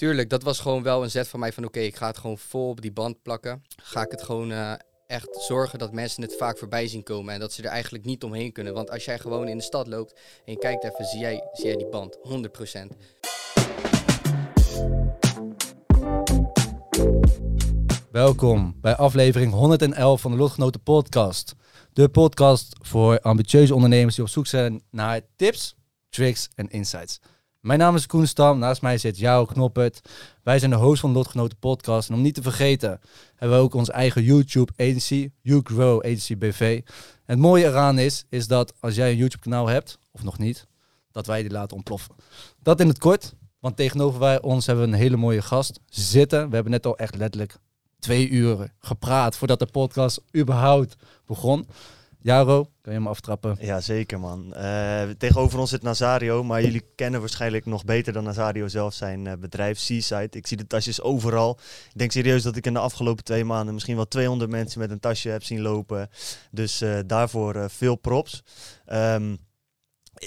Tuurlijk, dat was gewoon wel een zet van mij van oké, ik ga het gewoon vol op die band plakken. Ga ik het gewoon eh, echt zorgen dat mensen het vaak voorbij zien komen en dat ze er eigenlijk niet omheen kunnen. Want als jij gewoon in de stad loopt en je kijkt even, zie jij, zie jij die band, 100%. Welkom bij aflevering 111 van de Lotgenoten Podcast. De podcast voor ambitieuze ondernemers die op zoek zijn naar tips, tricks en insights. Mijn naam is Koen Stam, naast mij zit Jouw Knoppert. Wij zijn de host van Lotgenoten Podcast. En om niet te vergeten hebben we ook onze eigen YouTube agency, You Grow Agency BV. En het mooie eraan is, is dat als jij een YouTube kanaal hebt, of nog niet, dat wij die laten ontploffen. Dat in het kort, want tegenover wij ons hebben we een hele mooie gast zitten. We hebben net al echt letterlijk twee uren gepraat voordat de podcast überhaupt begon. Jaro, kan je hem aftrappen? Ja, zeker man. Eh, tegenover ons zit Nazario, maar jullie kennen waarschijnlijk nog beter dan Nazario zelf zijn eh, bedrijf Seaside. Ik zie de tasjes overal. Ik denk serieus dat ik in de afgelopen twee maanden misschien wel 200 mensen met een tasje heb zien lopen. Dus eh, daarvoor eh, veel props. Ehm,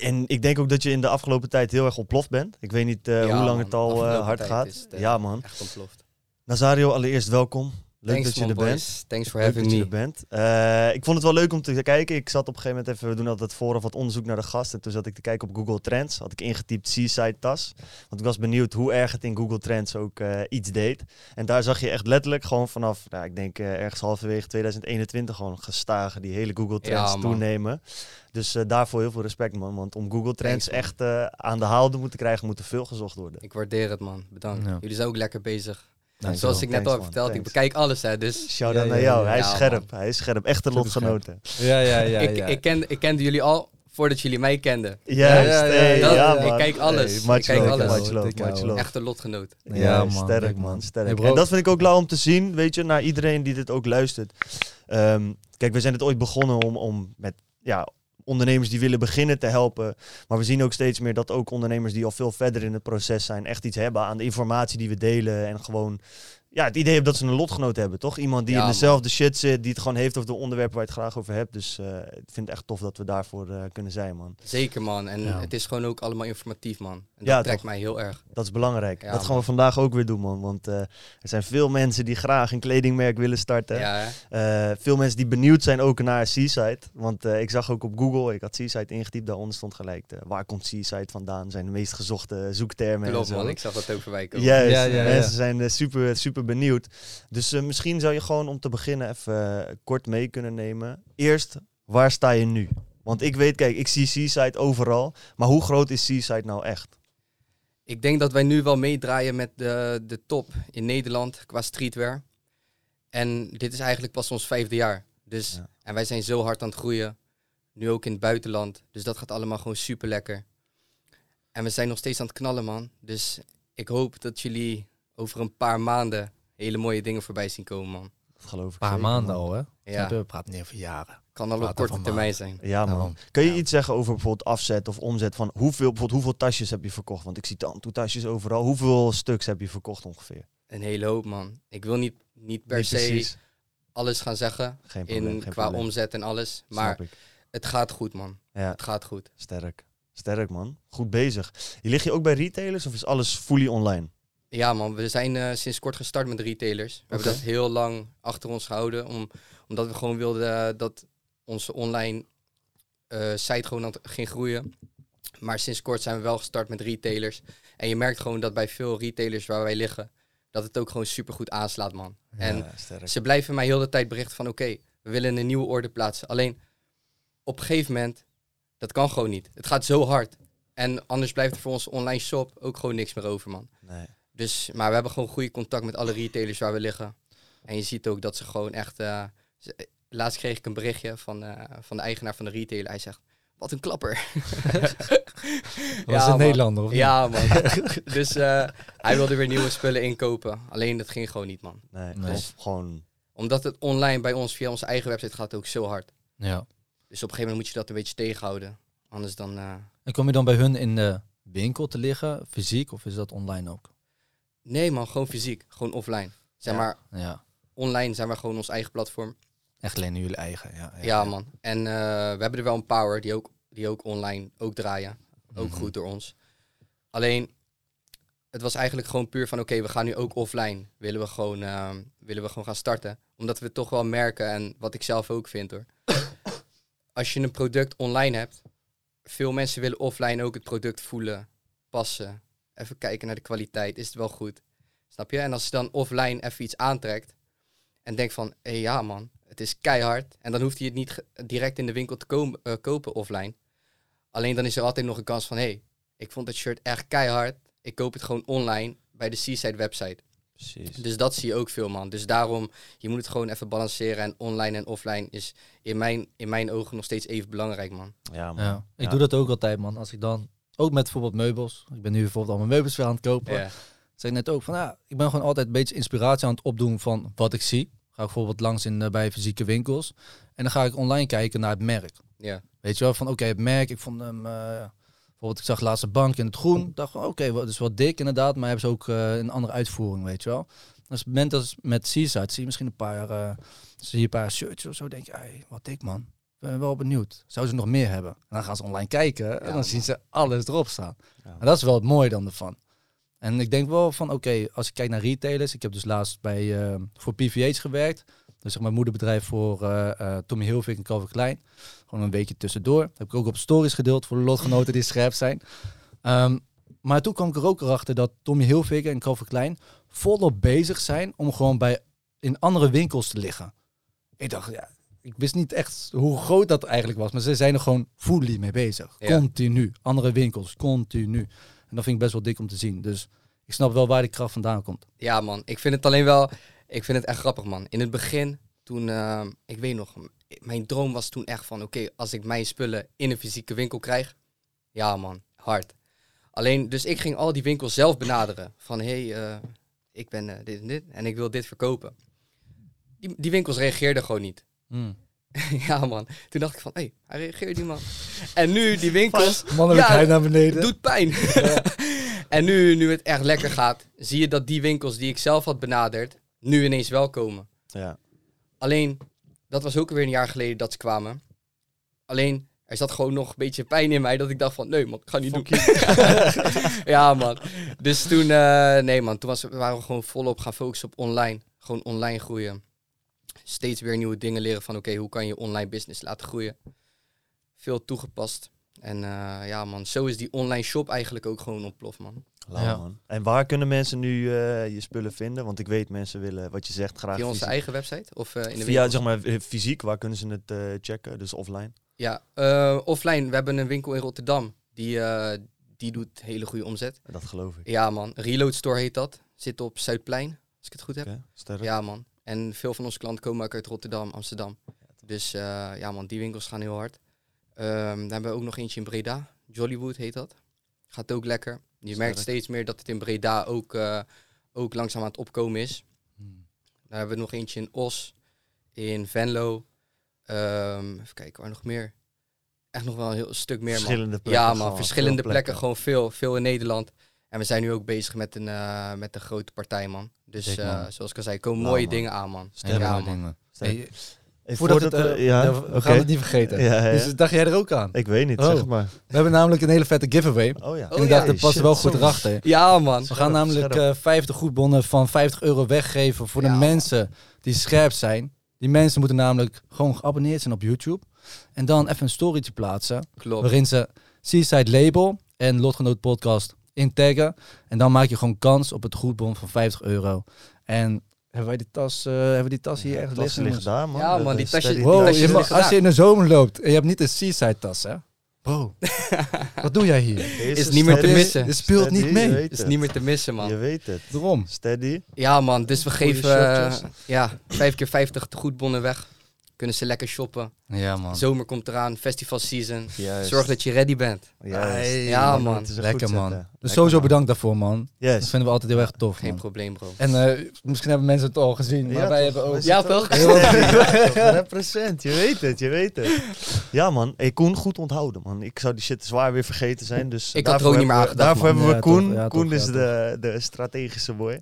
en ik denk ook dat je in de afgelopen tijd heel erg ontploft bent. Ik weet niet eh, Ja, hoe lang man, het al eh, hard gaat. is het, ja man. Echt ontploft. Nazario, allereerst welkom. Leuk Thanks, dat je er bent. Thanks for Leuk having dat je me. er bent. Eh, ik vond het wel leuk om te kijken. Ik zat op een gegeven moment even, we doen altijd vooraf wat onderzoek naar de gast. En toen zat ik te kijken op Google Trends. Had ik ingetypt Seaside tas. Want ik was benieuwd hoe erg het in Google Trends ook eh, iets deed. En daar zag je echt letterlijk gewoon vanaf, nou, ik denk eh, ergens halverwege 2021 gewoon gestagen die hele Google Trends Ja, toenemen. Dus eh, daarvoor heel veel respect man. Want om Google Trends Thanks, echt eh, aan de haal te moeten krijgen, moet er veel gezocht worden. Ik waardeer het man, bedankt. Ja. Jullie zijn ook lekker bezig. Dankjewel. Zoals ik net al heb verteld, ik bekijk alles hè, dus Shout out ja, naar jou. ja, Hij is ja, scherp. Hij is scherp. Echte lotgenoten. Ja, ja, ja. ik, ja. Ik, ken, ik kende jullie al voordat jullie mij kenden. Juist, Ja, ja, ja. Ik kijk alles. Hey, Ik kijk love, alles. Much love, much love. Echte lotgenoot. Ja, Ja, man. sterk man, sterk. Hey, en dat vind ik ook lauw om te zien, weet je, naar iedereen die dit ook luistert. Ehm, kijk, we zijn het ooit begonnen om, om met ja, ondernemers die willen beginnen te helpen. Maar we zien ook steeds meer dat ook ondernemers die al veel verder in het proces zijn, echt iets hebben aan de informatie die we delen. En gewoon ja, het idee hebben dat ze een lotgenoot hebben, toch? Iemand die Ja, in man. dezelfde shit zit, die het gewoon heeft over de onderwerpen waar je het graag over hebt. Dus eh, ik vind het echt tof dat we daarvoor eh, kunnen zijn, man. Zeker man, en Ja. het is gewoon ook allemaal informatief man. En dat Ja, trekt toch? mij heel erg. Dat is belangrijk. Ja, dat gaan man. we vandaag ook weer doen, man. Want eh, er zijn veel mensen die graag een kledingmerk willen starten. Eh, veel mensen die benieuwd zijn ook naar Seaside. Want eh, ik zag ook op Google, ik had Seaside ingetypt, daaronder stond gelijk waar komt Seaside vandaan? Zijn de meest gezochte zoektermen klopt en zo. man, ik zag dat ook voorbij komen. Juist, Ja, ja, ja. mensen zijn eh, super, super benieuwd. Dus eh, misschien zou je gewoon om te beginnen even eh, kort mee kunnen nemen. Eerst, waar sta je nu? Want ik weet, kijk, ik zie Seaside overal. Maar hoe groot is Seaside nou echt? Ik denk dat wij nu wel meedraaien met de, de top in Nederland qua streetwear. En dit is eigenlijk pas ons vijfde jaar. Dus, Ja. En wij zijn zo hard aan het groeien. Nu ook in het buitenland. Dus dat gaat allemaal gewoon super lekker. En we zijn nog steeds aan het knallen, man. Dus ik hoop dat jullie over een paar maanden hele mooie dingen voorbij zien komen, man. Dat geloof ik Een paar zeker, maanden man. al, hè? Ja? We praten niet over jaren. kan al op korte termijn zijn. Ja, man. Kun je Ja. iets zeggen over bijvoorbeeld afzet of omzet van hoeveel, bijvoorbeeld hoeveel tasjes heb je verkocht? Want ik zie tasjes overal. Hoeveel stuks heb je verkocht ongeveer? Een hele hoop, man. Ik wil niet, niet per Niet se precies. alles gaan zeggen Geen probleem, in, geen qua probleem. omzet en alles. Maar het gaat goed, man. Ja, Het gaat goed. sterk. Sterk, man. Goed bezig. Je ligt je ook bij retailers of is alles fully online? Ja, man. We zijn eh, sinds kort gestart met retailers. We hebben dat heel lang achter ons gehouden. Om, omdat we gewoon wilden eh, dat onze online eh, site gewoon ging groeien. Maar sinds kort zijn we wel gestart met retailers. En je merkt gewoon dat bij veel retailers waar wij liggen, dat het ook gewoon super goed aanslaat, man. En sterk. Ze blijven mij heel de tijd berichten van oké, we willen een nieuwe orde plaatsen. Alleen op een gegeven moment, dat kan gewoon niet. Het gaat zo hard. En anders blijft er voor onze online shop ook gewoon niks meer over, man. Nee. Dus, maar we hebben gewoon goede contact met alle retailers waar we liggen. En je ziet ook dat ze gewoon echt... eh, ze- laatst kreeg ik een berichtje van, eh, van de eigenaar van de retailer. Hij zegt, Wat een klapper. Was Ja, een man. Nederlander of niet? Ja, man. dus eh, hij wilde weer nieuwe spullen inkopen. Alleen dat ging gewoon niet, man. Nee, gewoon... Omdat het online bij ons via onze eigen website gaat ook zo hard. Ja. Dus op een gegeven moment moet je dat een beetje tegenhouden. Anders dan... eh, En kom je dan bij hun in de winkel te liggen, fysiek, of is dat online ook? Nee, man. Gewoon fysiek. Gewoon offline. Zeg Ja. maar, Ja. online zijn we gewoon ons eigen platform. Echt alleen jullie eigen. Ja, Ja, man. En eh, we hebben er wel een power die ook, die ook online ook draaien. Ook Mhm. goed door ons. Alleen, het was eigenlijk gewoon puur van... Oké, we gaan nu ook offline. Willen we, gewoon, eh, willen we gewoon gaan starten. Omdat we toch wel merken. En wat ik zelf ook vind hoor. Als je een product online hebt... Veel mensen willen offline ook het product voelen. Passen. Even kijken naar de kwaliteit. Is het wel goed? Snap je? En als je dan offline even iets aantrekt... En denkt van... Hé ja man, het is keihard. En dan hoeft hij het niet direct in de winkel te komen, eh, kopen offline. Alleen dan is er altijd nog een kans van... Hé, hey, ik vond het shirt echt keihard. Ik koop het gewoon online bij de Seaside website. Precies. Dus dat zie je ook veel, man. Dus daarom, je moet het gewoon even balanceren. En online en offline is in mijn, in mijn ogen nog steeds even belangrijk, man. Ja, man. Ja. Ik Ja. doe dat ook altijd, man. Als ik dan, ook met bijvoorbeeld meubels. Ik ben nu bijvoorbeeld al mijn meubels weer aan het kopen. Zei ik net ook van, ja, ik ben gewoon altijd een beetje inspiratie aan het opdoen van wat ik zie. Ga ik bijvoorbeeld langs in, eh, bij fysieke winkels. En dan ga ik online kijken naar het merk. Ja. Weet je wel, van oké, het merk, ik vond hem... eh, bijvoorbeeld, ik zag laatste bank in het groen. dacht van, oké, wat is wat dik inderdaad. Maar hebben ze ook eh, een andere uitvoering, weet je wel. Dus moment dat met Seaside zie je misschien een paar, zie je een paar shirts of zo. denk je, wat dik man. Ben wel benieuwd. Zou ze nog meer hebben? En dan gaan ze online kijken en Ja, dan zien ze alles erop staan. Ja. En dat is wel het mooie dan ervan. En ik denk wel van, oké, als ik kijk naar retailers. Ik heb dus laatst bij, eh, voor PVH gewerkt. Dus zeg maar moederbedrijf voor eh, eh, Tommy Hilfiger en Calvin Klein. Gewoon een weekje tussendoor. heb ik ook op stories gedeeld voor de lotgenoten die scherp zijn. Ehm, maar toen kwam ik er ook achter dat Tommy Hilfiger en Calvin Klein volop bezig zijn om gewoon bij in andere winkels te liggen. Ik dacht, ja, ik wist niet echt hoe groot dat eigenlijk was, maar ze zijn er gewoon fully mee bezig. Ja. Continu. Andere winkels, continu. En dat vind ik best wel dik om te zien. Dus ik snap wel waar die kracht vandaan komt. Ja, man. Ik vind het alleen wel... Ik vind het echt grappig, man. In het begin, toen... eh, ik weet nog, mijn droom was toen echt van... Oké, als ik mijn spullen in een fysieke winkel krijg... Ja, man. Hard. Alleen, dus ik ging al die winkels zelf benaderen. Van, hé, hey, eh, ik ben eh, dit en dit en ik wil dit verkopen. Die, die winkels reageerden gewoon niet. ja, man. Toen dacht ik van, hé, hey, hij reageert niet, man. En nu, die winkels... Mannelijkheid naar beneden. Het doet pijn. en nu, nu het echt lekker gaat, zie je dat die winkels die ik zelf had benaderd, nu ineens wel komen. Ja. Alleen, dat was ook weer een jaar geleden dat ze kwamen. Alleen, er zat gewoon nog een beetje pijn in mij dat ik dacht van, nee man, ik ga niet doen. ja man. Dus toen, eh, nee man, toen was, waren we gewoon volop gaan focussen op online. Gewoon online groeien. Steeds weer nieuwe dingen leren van, oké, hoe kan je online business laten groeien? Veel toegepast. En eh, ja man, zo is die online shop eigenlijk ook gewoon ontploft man. Lauw, Ja. man. En waar kunnen mensen nu eh, je spullen vinden? Want ik weet mensen willen, wat je zegt, graag Via onze fysiek. eigen website of eh, in de Via, winkel? zeg maar, fysiek, waar kunnen ze het eh, checken? Dus offline? Ja, eh, offline. We hebben een winkel in Rotterdam. Die, eh, die doet hele goede omzet. Dat geloof ik. Ja, man. Reload Store heet dat. Zit op Zuidplein, als ik het goed heb. Ja, man. En veel van onze klanten komen ook uit Rotterdam, Amsterdam. Dus eh, ja, man, die winkels gaan heel hard. Ehm dan hebben we ook nog eentje in Breda. Jollywood heet dat. Gaat ook lekker. Je merkt steeds meer dat het in Breda ook, eh, ook langzaam aan het opkomen is. Hmm. Dan hebben we nog eentje in Os, in Venlo. Ehm, even kijken, waar nog meer? Echt nog wel een heel stuk meer, man. Verschillende plekken. Ja, man, verschillende veel plekken. gewoon veel, veel in Nederland. En we zijn nu ook bezig met een, eh, met een grote partij, man. Dus Dik, eh, zoals ik al zei, komen Nou, mooie man. dingen aan, man. Ja, man. dingen. Hey, voordat het, eh, ja, we gaan het niet vergeten. Ja, ja, ja. Dus dacht jij er ook aan? Ik weet niet, Oh. zeg maar. We hebben namelijk een hele vette giveaway. Oh ja. Oh, en ik ja. dacht, dat past Shit, wel goed erachter. Ja, man. We gaan namelijk scherp. eh 50 goedbonnen van 50 euro weggeven voor de mensen die scherp zijn. Die mensen moeten namelijk gewoon geabonneerd zijn op YouTube. En dan even een storytje plaatsen. Klopt. Waarin ze Seaside Label en Lotgenoot Podcast intaggen. En dan maak je gewoon kans op het goedbon van 50 euro. En hebben wij die tas, eh, hebben we die tas hier ergens Tassen liggen? daar, man. Ja, man, die is tasjes- steady. die Wow, tasjes je mag- liggen als je in de zomer loopt en je hebt niet een Seaside tas, hè? Bro, wat doe jij hier? Deze Is niet meer te missen. Je speelt Steady, niet mee. Is niet meer te missen, man. Je weet het. Waarom? Steady. Ja, man. Dus we Goeie geven ja, 5 keer 50 goedbonnen weg. Kunnen ze lekker shoppen. Ja, man. Zomer komt eraan, festival season. Juist. Zorg dat je ready bent. Juist. Ja, we man. moeten ze Lekker, man. zetten. Dus Lekker, sowieso man. bedankt daarvoor, man. Dat Yes. vinden we altijd heel erg tof, Geen man. probleem, bro. En eh, misschien hebben mensen het al gezien, maar Ja, wij toch? hebben ook... Ja, toch? Ja? Represent, je weet het, je weet het. Ja man, hey, Koen, goed onthouden man. Ik zou die shit zwaar weer vergeten zijn. Dus Ik had er daarvoor ook niet meer hebben we- aan Daarvoor hebben we. Koen. Ja, ja, Koen is ja, de, de strategische boy.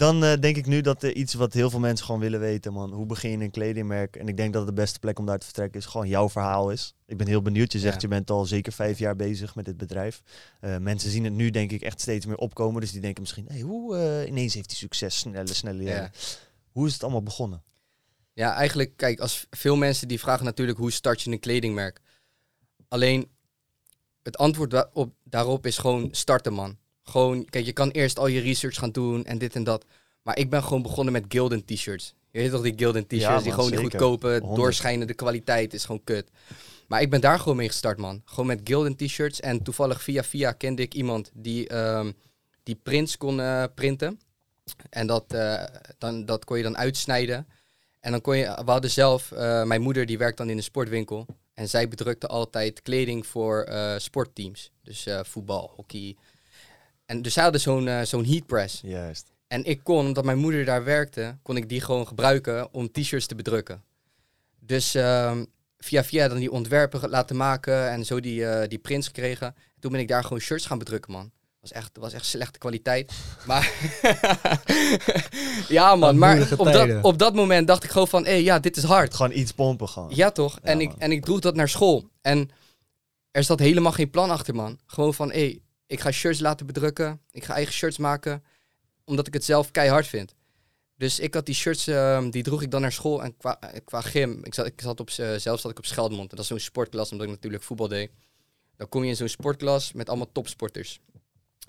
Dan eh, denk ik nu dat er iets wat heel veel mensen gewoon willen weten, man. Hoe begin je een kledingmerk? En ik denk dat de beste plek om daar te vertrekken is gewoon jouw verhaal is. Ik ben heel benieuwd. Je zegt Ja. je bent al zeker vijf jaar bezig met dit bedrijf. Eh, mensen zien het nu denk ik echt steeds meer opkomen. Dus die denken misschien, hey, hoe ineens heeft hij succes, snelle, snelle jaren. Ja. Hoe is het allemaal begonnen? Ja, eigenlijk, kijk, als veel mensen die vragen natuurlijk hoe start je een kledingmerk. Alleen het antwoord op, daarop is gewoon starten, man. Gewoon, kijk, je kan eerst al je research gaan doen en dit en dat. Maar ik ben gewoon begonnen met Gildan t-shirts. Je weet toch die Gildan t-shirts, Ja, die gewoon die goedkope, 100. doorschijnende kwaliteit is gewoon kut. Maar ik ben daar gewoon mee gestart, man. Gewoon met Gildan t-shirts. En toevallig via via kende ik iemand die, ehm, die prints kon eh, printen. En dat, eh, dan, dat kon je dan uitsnijden. En dan kon je, we hadden zelf, eh, mijn moeder die werkt dan in een sportwinkel. En zij bedrukte altijd kleding voor sportteams. Dus voetbal, hockey. En dus zij hadden zo'n eh, zo'n heatpress. Juist. En ik kon, omdat mijn moeder daar werkte, kon ik die gewoon gebruiken om t-shirts te bedrukken. Dus ehm, via via dan die ontwerpen laten maken en zo die, eh, die prints gekregen. Toen ben ik daar gewoon shirts gaan bedrukken, man. Was echt, was echt slechte kwaliteit. Maar ja, man. Maar op dat, op dat moment dacht ik gewoon van, hé, ja, dit is hard. Gewoon iets pompen gewoon. Ja, toch? en, ik, en ik droeg dat naar school. En er zat helemaal geen plan achter, man. Gewoon van, hé, ik ga shirts laten bedrukken. Ik ga eigen shirts maken. Omdat ik het zelf keihard vind. Dus ik had die shirts, ehm, die droeg ik dan naar school. En qua, eh, gym, ik zat, ik zat op, zelf zat ik op Scheldmond. En dat is zo'n sportklas, omdat ik natuurlijk voetbal deed. Dan kom je in zo'n sportklas met allemaal topsporters.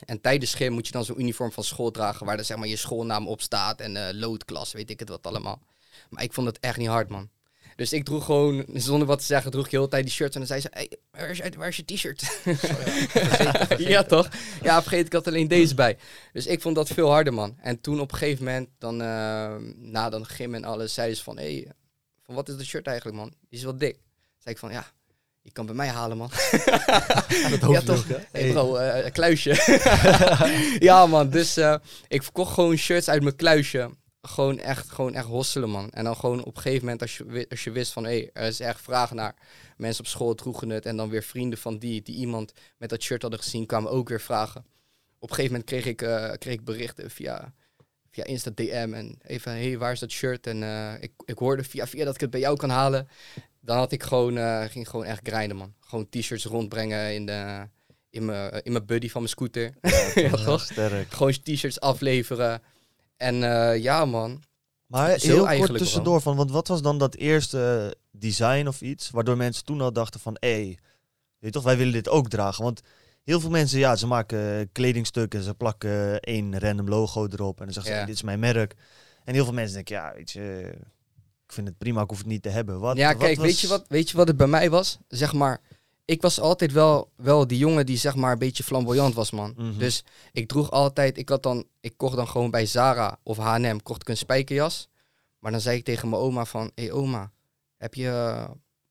En tijdens gym moet je dan zo'n uniform van school dragen... waar er zeg maar je schoolnaam op staat en eh, loodklas, weet ik het wat allemaal. Maar ik vond het echt niet hard, man. Dus ik droeg gewoon, zonder wat te zeggen, droeg ik de hele tijd die shirts. En dan zei ze, hey, waar, is, je- waar is je t-shirt? ja, toch? Ja, vergeet, ik had alleen deze bij. Dus ik vond dat veel harder, man. En toen op een gegeven moment, dan, eh, na dan gym en alles, zeiden ze van... Hé, hey, van wat is dat shirt eigenlijk, man? Die is wel dik. Zei ik van, ja, je kan bij mij halen, man. ja, toch? Hey bro, eh, kluisje. ja, man. Dus eh, ik verkocht gewoon shirts uit mijn kluisje. Gewoon echt, gewoon echt hosselen, man. En dan gewoon op een gegeven moment, als je, als je wist van... hé, hey, er is echt vraag naar. Mensen op school droegen het. En dan weer vrienden van die, die iemand met dat shirt hadden gezien... kwamen ook weer vragen. Op een gegeven moment kreeg ik, eh, kreeg ik berichten via, via Insta DM. En even, hé, hey, waar is dat shirt? En eh, ik, ik hoorde via via dat ik het bij jou kan halen. Dan had ik gewoon, eh, ging gewoon echt grinden, man. Gewoon t-shirts rondbrengen in de... In mijn, in mijn buddy van mijn scooter. Ja, toch? Sterk. Gewoon t-shirts afleveren. En eh, ja, man. Maar Zo heel kort tussendoor, van, want wat was dan dat eerste design of iets, waardoor mensen toen al dachten van, hé, hey, weet je toch, wij willen dit ook dragen. Want heel veel mensen, ja, ze maken kledingstukken, ze plakken één random logo erop en dan zeggen ze, Ja. hey, dit is mijn merk. En heel veel mensen denken, ja, weet je, ik vind het prima, ik hoef het niet te hebben. Wat, ja, wat kijk, was- weet, je wat, weet je wat het bij mij was? Zeg maar, ik was altijd wel, wel die jongen die zeg maar een beetje flamboyant was, man. Mhm. Dus ik droeg altijd, ik had dan, ik kocht dan gewoon bij Zara of H&M, kocht ik een spijkerjas. Maar dan zei ik tegen mijn oma van, hé hey, oma, heb je,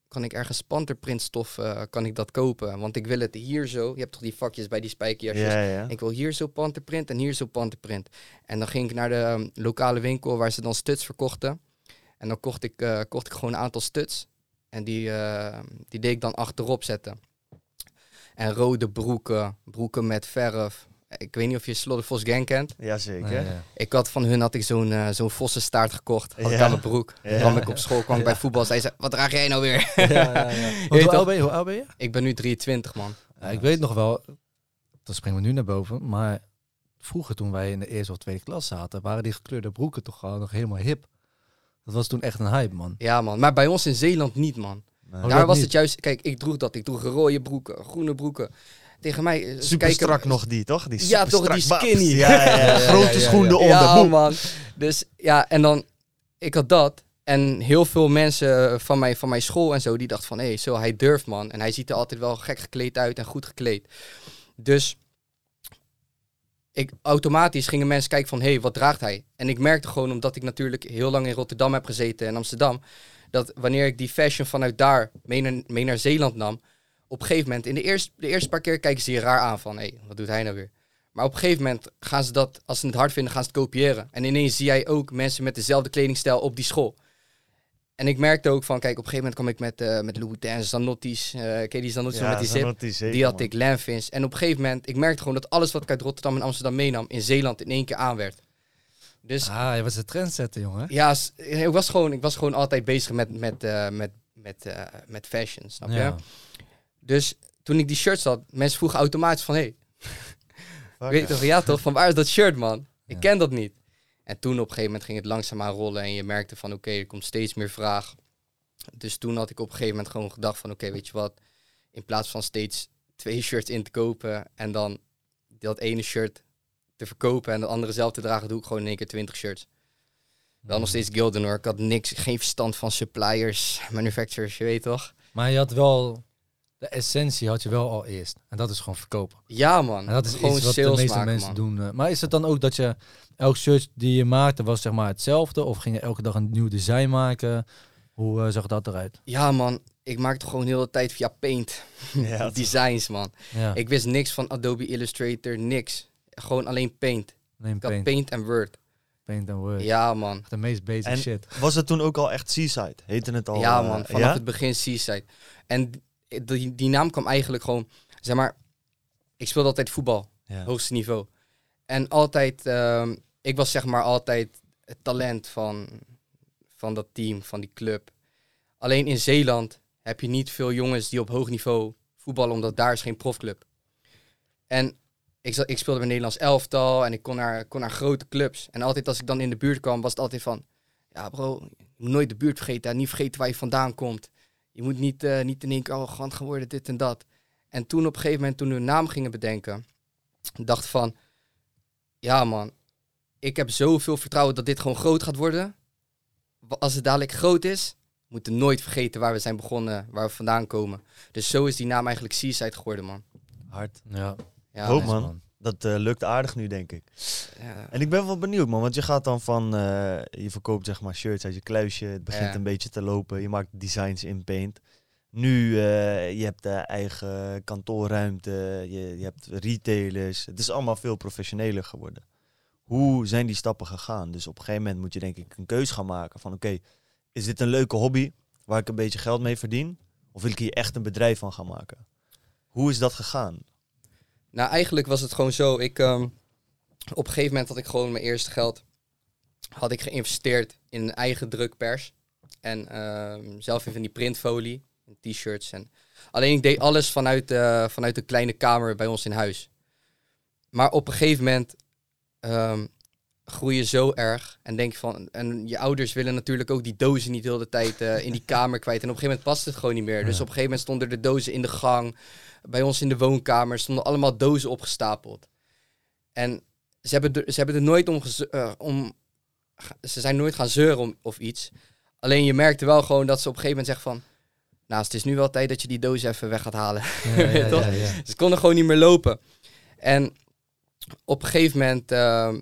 kan ik ergens panterprintstof, eh, kan ik dat kopen? Want ik wil het hier zo, je hebt toch die vakjes bij die spijkerjasjes? Ja, ja. Ik wil hier zo panterprint en hier zo panterprint. En dan ging ik naar de ehm, lokale winkel waar ze dan studs verkochten. En dan kocht ik, eh, kocht ik gewoon een aantal studs. En die, eh, die deed ik dan achterop zetten. En rode broeken, broeken met verf. Ik weet niet of je Sloddervos Gang kent. Jazeker. Ja, ja. Ik had van hun had ik zo'n eh, zo'n vossenstaart gekocht. Had ik Ja. aan mijn broek. Ja. kwam ik op school, kwam ik bij voetbal. Zei ze, wat draag jij nou weer? Hoe, oud ben je? hoe oud ben je? ik ben nu 23, man. Ja, ik weet nog wel, dan springen we nu naar boven, maar vroeger toen wij in de eerste of tweede klas zaten, waren die gekleurde broeken toch gewoon nog helemaal hip. Dat was toen echt een hype, man. Ja, man. Maar bij ons in Zeeland niet, man. Nee. Oh, Daar dat was niet. het juist, kijk, ik droeg dat. Ik droeg rode broeken, groene broeken. Tegen mij. eh, Super kijken- strak nog die, toch? Die Ja, toch, die skinny. Ja, ja, ja. Ja, ja, Grote ja, ja. schoenen eronder. Ja, man. Dus ja, en dan, ik had dat. En heel veel mensen van mijn, van mijn school en zo, die dachten van, hé, hey, zo, hij durft, man. En hij ziet er altijd wel gek gekleed uit en goed gekleed. Dus automatisch gingen mensen kijken van, hé, hey, wat draagt hij? En ik merkte gewoon, omdat ik natuurlijk heel lang in Rotterdam heb gezeten en Amsterdam, dat wanneer ik die fashion vanuit daar mee naar, naar Zeeland nam, op een gegeven moment, in de eerste, de eerste paar keer kijken ze je raar aan van, hé, hey, wat doet hij nou weer? Maar op een gegeven moment gaan ze dat, als ze het hard vinden, gaan ze het kopiëren. En ineens zie jij ook mensen met dezelfde kledingstijl op die school. En ik merkte ook van, kijk, op een gegeven moment kwam ik met, eh met Louis Vuitton, Zanotti's, eh ken je die Zanotti's met die zip? Zeker, Die had man. ik, Lanvins. En op een gegeven moment, ik merkte gewoon dat alles wat ik uit Rotterdam en Amsterdam meenam, in Zeeland in één keer aan werd. Dus Ah, je was de trendsetter, jongen. ja, ik was gewoon, ik was gewoon altijd bezig met, met, eh, met, met, eh, met fashion, snap je? Ja. Dus toen ik die shirts had, mensen vroegen automatisch van, hé, hey, weet je toch, ja toch, van waar is dat shirt man? Ik Ja. ken dat niet. En toen op een gegeven moment ging het langzaamaan rollen en je merkte van, oké, er komt steeds meer vraag. Dus toen had ik op een gegeven moment gewoon gedacht van, oké, weet je wat, in plaats van steeds twee shirts in te kopen en dan dat ene shirt te verkopen en de andere zelf te dragen, doe ik gewoon in één keer 20 shirts. Wel nog steeds Gildan hoor. Ik had niks, geen verstand van suppliers, manufacturers, je weet toch? Maar je had wel... De essentie had je wel al eerst. En dat is gewoon verkopen. Ja man, En dat is gewoon iets wat de meeste maken, mensen man. doen. eh. Maar is het dan ook dat je elk shirt die je maakte was zeg maar hetzelfde? Of ging je elke dag een nieuw design maken? Hoe eh, zag dat eruit? Ja man, ik maakte gewoon heel de hele tijd via Paint Ja, designs man. Ja, Ik wist niks van Adobe Illustrator, niks. Gewoon alleen Paint. neem Ik had paint, Paint en Word. paint and word. Ja man, De meest basic En- shit. Was het toen ook al echt Seaside? Heette het al? ja eh, man, vanaf ja? het begin Seaside. En die, die naam kwam eigenlijk gewoon, zeg maar, ik speelde altijd voetbal. Ja. hoogste niveau. En altijd, ehm, ik was zeg maar altijd het talent van, van dat team, van die club. Alleen in Zeeland heb je niet veel jongens die op hoog niveau voetballen, omdat daar is geen profclub. En ik, ik speelde bij Nederlands elftal en ik kon naar, kon naar grote clubs. En altijd als ik dan in de buurt kwam, was het altijd van... Ja bro, nooit de buurt vergeten. Niet vergeten waar je vandaan komt. Je moet niet, eh, niet in één keer arrogant gaan worden, dit en dat. En toen op een gegeven moment, toen we een naam gingen bedenken dacht van, ja man, ik heb zoveel vertrouwen dat dit gewoon groot gaat worden. Als het dadelijk groot is, we moeten nooit vergeten waar we zijn begonnen, waar we vandaan komen. Dus zo is die naam eigenlijk Seaside geworden, man. Hard. Ja, Ja, Hoop, man. man. Dat eh, lukt aardig nu, denk ik. Ja. En ik ben wel benieuwd, man. Want je gaat dan van... eh, je verkoopt zeg maar shirts uit je kluisje. Het begint Ja. een beetje te lopen. Je maakt designs in Paint. Nu, eh, je hebt de eigen kantoorruimte. Je, je hebt retailers. Het is allemaal veel professioneler geworden. Hoe zijn die stappen gegaan? Dus op een gegeven moment moet je denk ik een keus gaan maken. Van oké, is dit een leuke hobby waar ik een beetje geld mee verdien? Of wil ik hier echt een bedrijf van gaan maken? Hoe is dat gegaan? Nou, eigenlijk was het gewoon zo. Ik, ehm, op een gegeven moment had ik gewoon mijn eerste geld. Had ik geïnvesteerd in een eigen drukpers. En ehm, zelf in van die printfolie. T-shirts. En... Alleen ik deed alles vanuit, eh, vanuit een kleine kamer bij ons in huis. Maar op een gegeven moment ehm, groei je zo erg. En denk je van. En je ouders willen natuurlijk ook die dozen niet de hele tijd eh, in die kamer kwijt. En op een gegeven moment past het gewoon niet meer. Dus op een gegeven moment stonden de dozen in de gang. Bij ons in de woonkamer stonden allemaal dozen opgestapeld. En ze hebben er, ze hebben er nooit om, eh, om. Ze zijn nooit gaan zeuren om, of iets. Alleen je merkte wel gewoon dat ze op een gegeven moment zeggen van. Nou, het is nu wel tijd dat je die doos even weg gaat halen. ja, ja, Toch? ja, ja. Ze konden gewoon niet meer lopen. En op een gegeven moment ehm,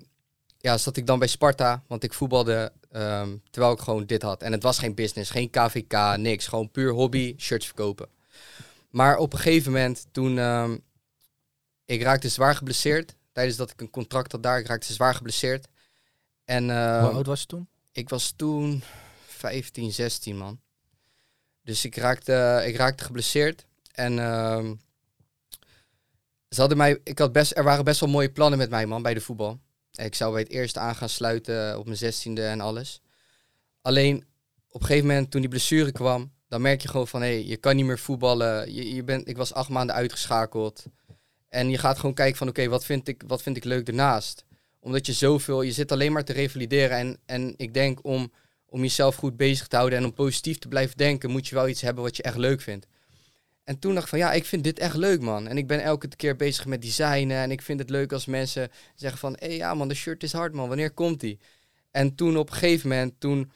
ja, zat ik dan bij Sparta, want ik voetbalde ehm, terwijl ik gewoon dit had. En het was geen business, geen KVK, niks. Gewoon puur hobby, shirts verkopen. Maar op een gegeven moment toen ehm, ik raakte zwaar geblesseerd. Tijdens dat ik een contract had daar, ik raakte zwaar geblesseerd. En ehm, Hoe oud was je toen? ik was toen 15, 16 man. Dus ik raakte, ik raakte geblesseerd. En ze hadden mij, ik had best, er waren best wel mooie plannen met mij man bij de voetbal. Ik zou bij het eerste aan gaan sluiten op mijn zestiende en alles. Alleen op een gegeven moment toen die blessure kwam, dan merk je gewoon van hé, hey, je kan niet meer voetballen. Je, je bent, ik was acht maanden uitgeschakeld. En je gaat gewoon kijken van oké, wat vind ik, wat vind ik leuk ernaast? Omdat je zoveel, je zit alleen maar te revalideren. En, en ik denk om, om jezelf goed bezig te houden en om positief te blijven denken, moet je wel iets hebben wat je echt leuk vindt. En toen dacht ik van ja, ik vind dit echt leuk man. En ik ben elke keer bezig met designen. En ik vind het leuk als mensen zeggen van hé hey, ja man, de shirt is hard man, wanneer komt die? En toen op een gegeven moment, toen,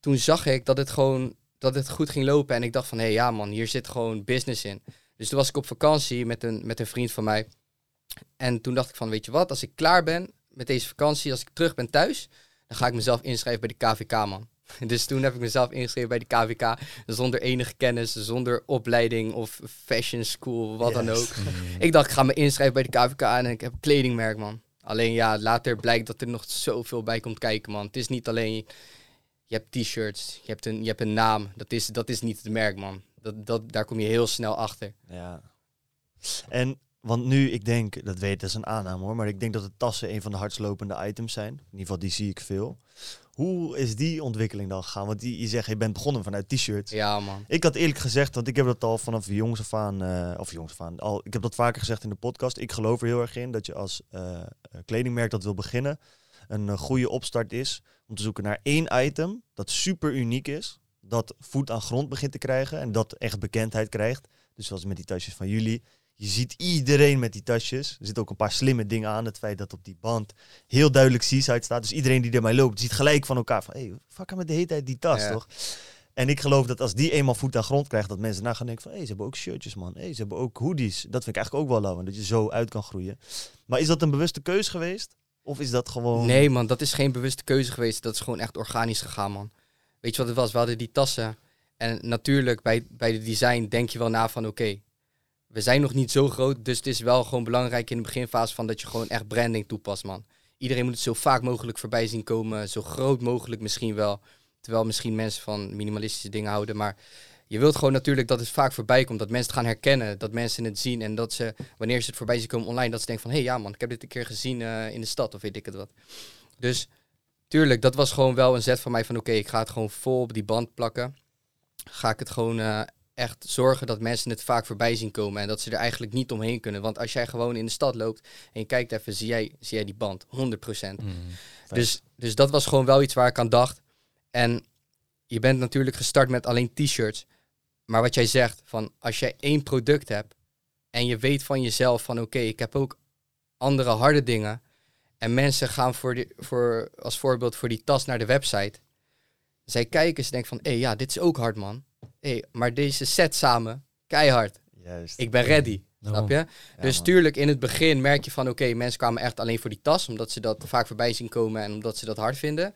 toen zag ik dat het gewoon dat het goed ging lopen. En ik dacht van hé hey, ja man, hier zit gewoon business in. Dus toen was ik op vakantie met een, met een vriend van mij. En toen dacht ik van weet je wat, als ik klaar ben met deze vakantie, als ik terug ben thuis, dan ga ik mezelf inschrijven bij de KVK man. Dus toen heb ik mezelf ingeschreven bij de KVK. Zonder enige kennis, zonder opleiding of fashion school, wat dan ook. Ik dacht, ik ga me inschrijven bij de KVK en ik heb een kledingmerk, man. Alleen ja, later blijkt dat er nog zoveel bij komt kijken, man. Het is niet alleen, je hebt t-shirts, je, hebt een, je hebt een naam. Dat is, dat is niet het merk, man. Dat, dat, daar kom je heel snel achter. Ja. En, want nu, ik denk, dat weet, dat is een aanname hoor, maar ik denk dat de tassen een van de hardslopende items zijn. In ieder geval, die zie ik veel. Hoe is die ontwikkeling dan gegaan? Want die, je zegt, je bent begonnen vanuit t-shirts. Ja, man. Ik had eerlijk gezegd, want ik heb dat al vanaf jongs af aan, eh, of jongs af aan, al, ik heb dat vaker gezegd in de podcast. Ik geloof er heel erg in dat je als eh, eh, kledingmerk dat wil beginnen, een goede opstart is om te zoeken naar één item dat super uniek is, dat voet aan grond begint te krijgen en dat echt bekendheid krijgt. Dus zoals met die tasjes van jullie. Je ziet iedereen met die tasjes. Er zitten ook een paar slimme dingen aan. Het feit dat op die band heel duidelijk Seaside staat. Dus iedereen die ermee loopt, ziet gelijk van elkaar van... Hé, hey, fuck met de hele tijd die tas, Ja. toch? En ik geloof dat als die eenmaal voet aan grond krijgt, dat mensen na gaan denken van... Hé, hey, ze hebben ook shirtjes, man. Hé, hey, ze hebben ook hoodies. Dat vind ik eigenlijk ook wel lauw, dat je zo uit kan groeien. Maar is dat een bewuste keus geweest? Of is dat gewoon... Nee, man, dat is geen bewuste keuze geweest. Dat is gewoon echt organisch gegaan, man. Weet je wat het was? We hadden die tassen. En natuurlijk, bij, bij de design denk je wel na van... Oké, we zijn nog niet zo groot. Dus het is wel gewoon belangrijk in de beginfase van... dat je gewoon echt branding toepast, man. Iedereen moet het zo vaak mogelijk voorbij zien komen. Zo groot mogelijk misschien wel. Terwijl misschien mensen van minimalistische dingen houden. Maar je wilt gewoon natuurlijk dat het vaak voorbij komt. Dat mensen het gaan herkennen. Dat mensen het zien. En dat ze, wanneer ze het voorbij zien komen online... dat ze denken van... Hé, hey, ja man, ik heb dit een keer gezien eh, in de stad. Of weet ik het wat. Dus tuurlijk, dat was gewoon wel een zet van mij van oké, ik ga het gewoon vol op die band plakken. Ga ik het gewoon eh, echt zorgen dat mensen het vaak voorbij zien komen en dat ze er eigenlijk niet omheen kunnen. Want als jij gewoon in de stad loopt en je kijkt even, zie jij, zie jij die band, 100%. Mm. Dus, dus dat was gewoon wel iets waar ik aan dacht. En je bent natuurlijk gestart met alleen t-shirts. Maar wat jij zegt, van als jij één product hebt en je weet van jezelf van oké, ik heb ook andere harde dingen. En mensen gaan voor die, voor, als voorbeeld voor die tas naar de website. Zij kijken, ze denken van, hé ja, dit is ook hard man. Hé, maar deze set samen, keihard. Juist. Ik ben ready. Daarom. Snap je? Ja, dus man. tuurlijk, in het begin merk je van, oké, mensen kwamen echt alleen voor die tas, omdat ze dat vaak voorbij zien komen en omdat ze dat hard vinden.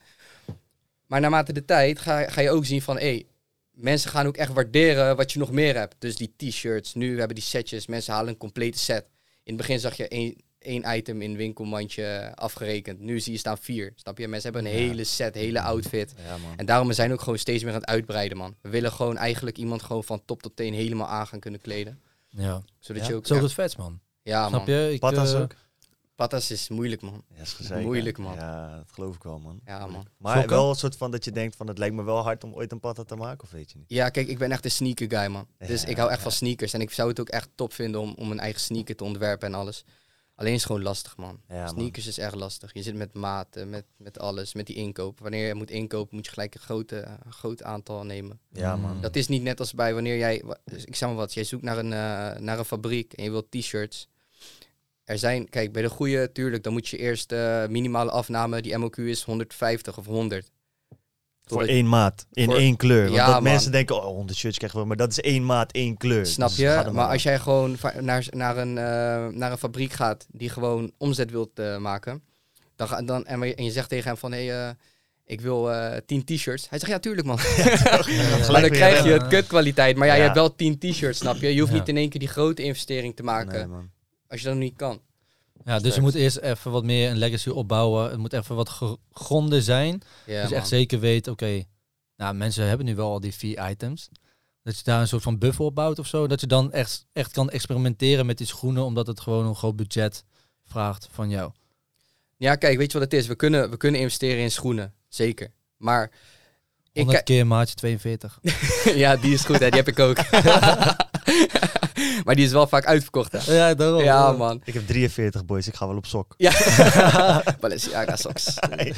Maar naarmate de tijd ga, ga je ook zien van, hé, mensen gaan ook echt waarderen wat je nog meer hebt. Dus die t-shirts, nu hebben die setjes, mensen halen een complete set. In het begin zag je één, één item in een winkelmandje afgerekend. Nu zie je staan vier, snap je? Mensen hebben een Ja. hele set, hele outfit. Ja, man. En daarom we zijn ook gewoon steeds meer aan het uitbreiden, man. We willen gewoon eigenlijk iemand gewoon van top tot teen helemaal aan gaan kunnen kleden. Ja, Zodat Ja, je ook... zo het vets, man. ja, Snap man. je? Ik, Patas eh, ook? Patas is moeilijk, man. Ja, is gezeik, hè? Moeilijk, man. Ja, dat geloof ik wel, man. Ja, man. Maar Sokken? wel een soort van dat je denkt van het lijkt me wel hard om ooit een patta te maken, of weet je niet? Ja, kijk, ik ben echt een sneaker guy, man. Dus Ja, ik hou echt ja. van sneakers. En ik zou het ook echt top vinden om, om een eigen sneaker te ontwerpen en alles. Alleen is het gewoon lastig, man. Ja, man. Sneakers is echt lastig. Je zit met maten, met, met alles, met die inkoop. Wanneer je moet inkopen, moet je gelijk een grote, een groot aantal nemen. Ja, man. Dat is niet net als bij wanneer jij, dus ik zeg maar wat, jij zoekt naar een, eh, naar een fabriek en je wilt t-shirts. Er zijn, kijk, bij de goede, tuurlijk, dan moet je eerst eh, minimale afname, die MOQ is 150 of 100. Voor één maat, in Voor- één kleur. Want Ja, dat man. mensen denken, oh, 100 shirts krijgen we, maar dat is één maat, één kleur. Snap Dus je? Maar als jij gewoon naar, naar, een, eh, naar een fabriek gaat die gewoon omzet wilt eh, maken, dan, dan, en, je- en je zegt tegen hem van, hé, hey, eh, ik wil eh 10 t-shirts. Hij zegt, ja, tuurlijk man. maar dan krijg je het kutkwaliteit. Maar ja, je hebt wel 10 t-shirts, snap je? Je hoeft niet in één keer die grote investering te maken Nee, man. als je dat niet kan. Ja, dus je moet eerst even wat meer een legacy opbouwen. Het moet even wat gegronde zijn. Ja, dus echt zeker weet, oké, nou, mensen hebben nu wel al die vier items. Dat je daar een soort van buffer opbouwt of zo. Dat je dan echt, echt kan experimenteren met die schoenen, omdat het gewoon een groot budget vraagt van jou. Ja, kijk, weet je wat het is? We kunnen, we kunnen investeren in schoenen, zeker. Maar ik, 100 keer maatje 42. ja, die is goed, hè? die heb ik ook. maar die is wel vaak uitverkocht, hè? ja, daarom. Ja, man. Ik heb 43 boys, ik ga wel op sok. Ja. Balenciaga socks. Nee,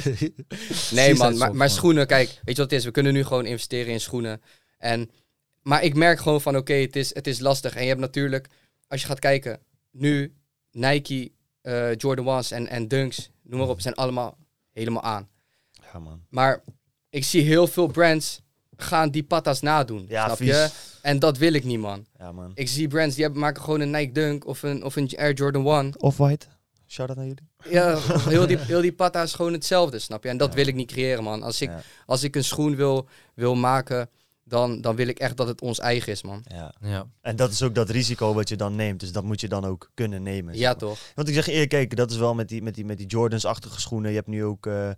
Seaside man. Maar, schoenen, kijk, weet je wat het is? We kunnen nu gewoon investeren in schoenen. En, maar ik merk gewoon van, oké, het, is, het is lastig. En je hebt natuurlijk, als je gaat kijken, nu Nike, eh, Jordan 1's en, en Dunks, noem maar op, zijn allemaal helemaal aan. Ja, man. Maar ik zie heel veel brands gaan die patas nadoen. Ja, snap vies. je? En dat wil ik niet, man. Ja, man. Ik zie brands die hebben, maken gewoon een Nike Dunk of een, of een Air Jordan 1. Off-white? Shout-out naar jullie. Ja, heel die, heel die patta is gewoon hetzelfde, snap je? En dat Ja. wil ik niet creëren, man. Als ik, Ja. als ik een schoen wil, wil maken, dan, dan wil ik echt dat het ons eigen is, man. Ja. Ja. En dat is ook dat risico wat je dan neemt. Dus dat moet je dan ook kunnen nemen. zeg Ja, maar. toch? Want ik zeg eerlijk, kijk, dat is wel met die, met die, met die Jordans-achtige schoenen. Je hebt nu ook eh,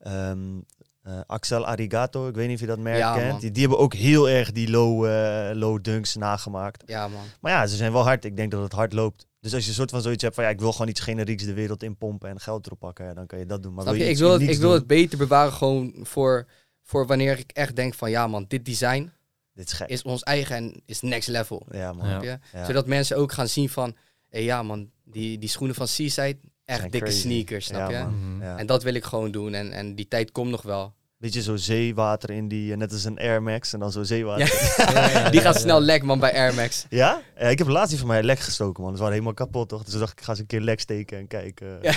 ehm, eh, Axel Arigato. Ik weet niet of je dat merk Ja, kent. Die, die hebben ook heel erg die low, eh, low dunks nagemaakt. Ja, man. Maar ja, ze zijn wel hard. Ik denk dat het hard loopt. Dus als je een soort van zoiets hebt van ja, ik wil gewoon iets generieks de wereld inpompen en geld erop pakken, ja, dan kan je dat doen. Maar wil je? Ik wil, het, ik wil het beter bewaren gewoon voor, voor wanneer ik echt denk van... Ja, man, dit design Dit is gek. is ons eigen en is next level. Ja, man. Ja. Zodat mensen ook gaan zien van... Ja, man, die, die schoenen van Seaside, echt dikke crazy. sneakers, snap Ja, je? man. Mhm. Ja. En dat wil ik gewoon doen. En, en die tijd komt nog wel. Beetje zo zeewater in die, eh, net als een Air Max en dan zo zeewater. Ja. die gaat snel lek, man, bij Air Max. Ja? Ja, ik heb laatst die van mij lek gestoken, man. Ze waren helemaal kapot, toch? Dus dacht ik, ik ga eens een keer lek steken en kijken. Ja.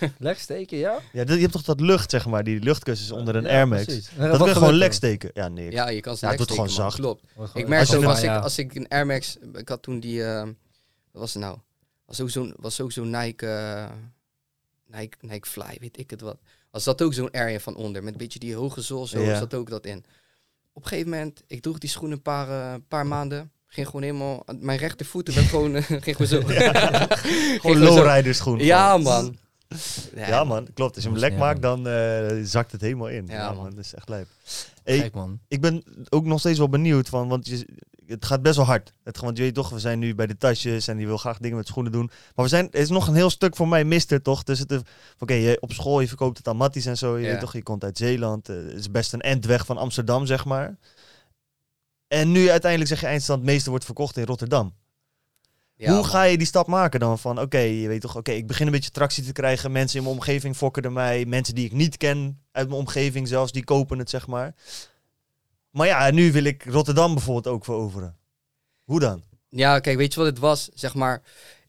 Ja, Lek steken, ja? dat- je hebt toch dat lucht, zeg maar, die luchtkussens onder een Ja, Air Max. precies. Dat wil je gewoon lek steken. Ja, nee. Ja, je kan ze Ja, het lek wordt gewoon man. zacht. Klopt. Ik merk ook het- als ik, ja. als ik een Air Max... Ik had toen die... eh, wat was het nou? Was ook zo'n was ook zo'n Nike, eh, Nike... Nike Fly, weet ik het wat. Was dat ook zo'n in van onder. Met een beetje die hoge zool, zo Ja. zat ook dat in. Op een gegeven moment, ik droeg die schoenen een paar, eh, paar maanden. Ging gewoon helemaal... Mijn rechtervoeten werd gewoon... eh, ging gewoon zo... Ging Gewoon lowrider schoen. Ja, man. Ja, man. Klopt. Als je hem lek Ja, maakt, dan eh, zakt het helemaal in. Ja, Ja, man. man. Dat is echt lijp. Hey, Kijk, man. ik ben ook nog steeds wel benieuwd van, want je, het gaat best wel hard. Het, want je weet toch, we zijn nu bij de tasjes en die wil graag dingen met schoenen doen. Maar we zijn, er is nog een heel stuk voor mij mister toch? Dus het, oké, je op school, je verkoopt het aan matties en zo. Je Ja. weet toch, je komt uit Zeeland. eh, Het is best een endweg van Amsterdam, zeg maar. En nu uiteindelijk zeg je eindstand, het meeste wordt verkocht in Rotterdam. Ja, Hoe ga je die stap maken dan? Van oké, je weet toch, oké, ik begin een beetje tractie te krijgen. Mensen in mijn omgeving fokken er mij. Mensen die ik niet ken uit mijn omgeving zelfs, die kopen het, zeg maar. Maar ja, nu wil ik Rotterdam bijvoorbeeld ook veroveren. Hoe dan? Ja, kijk, weet je wat het was? Zeg maar,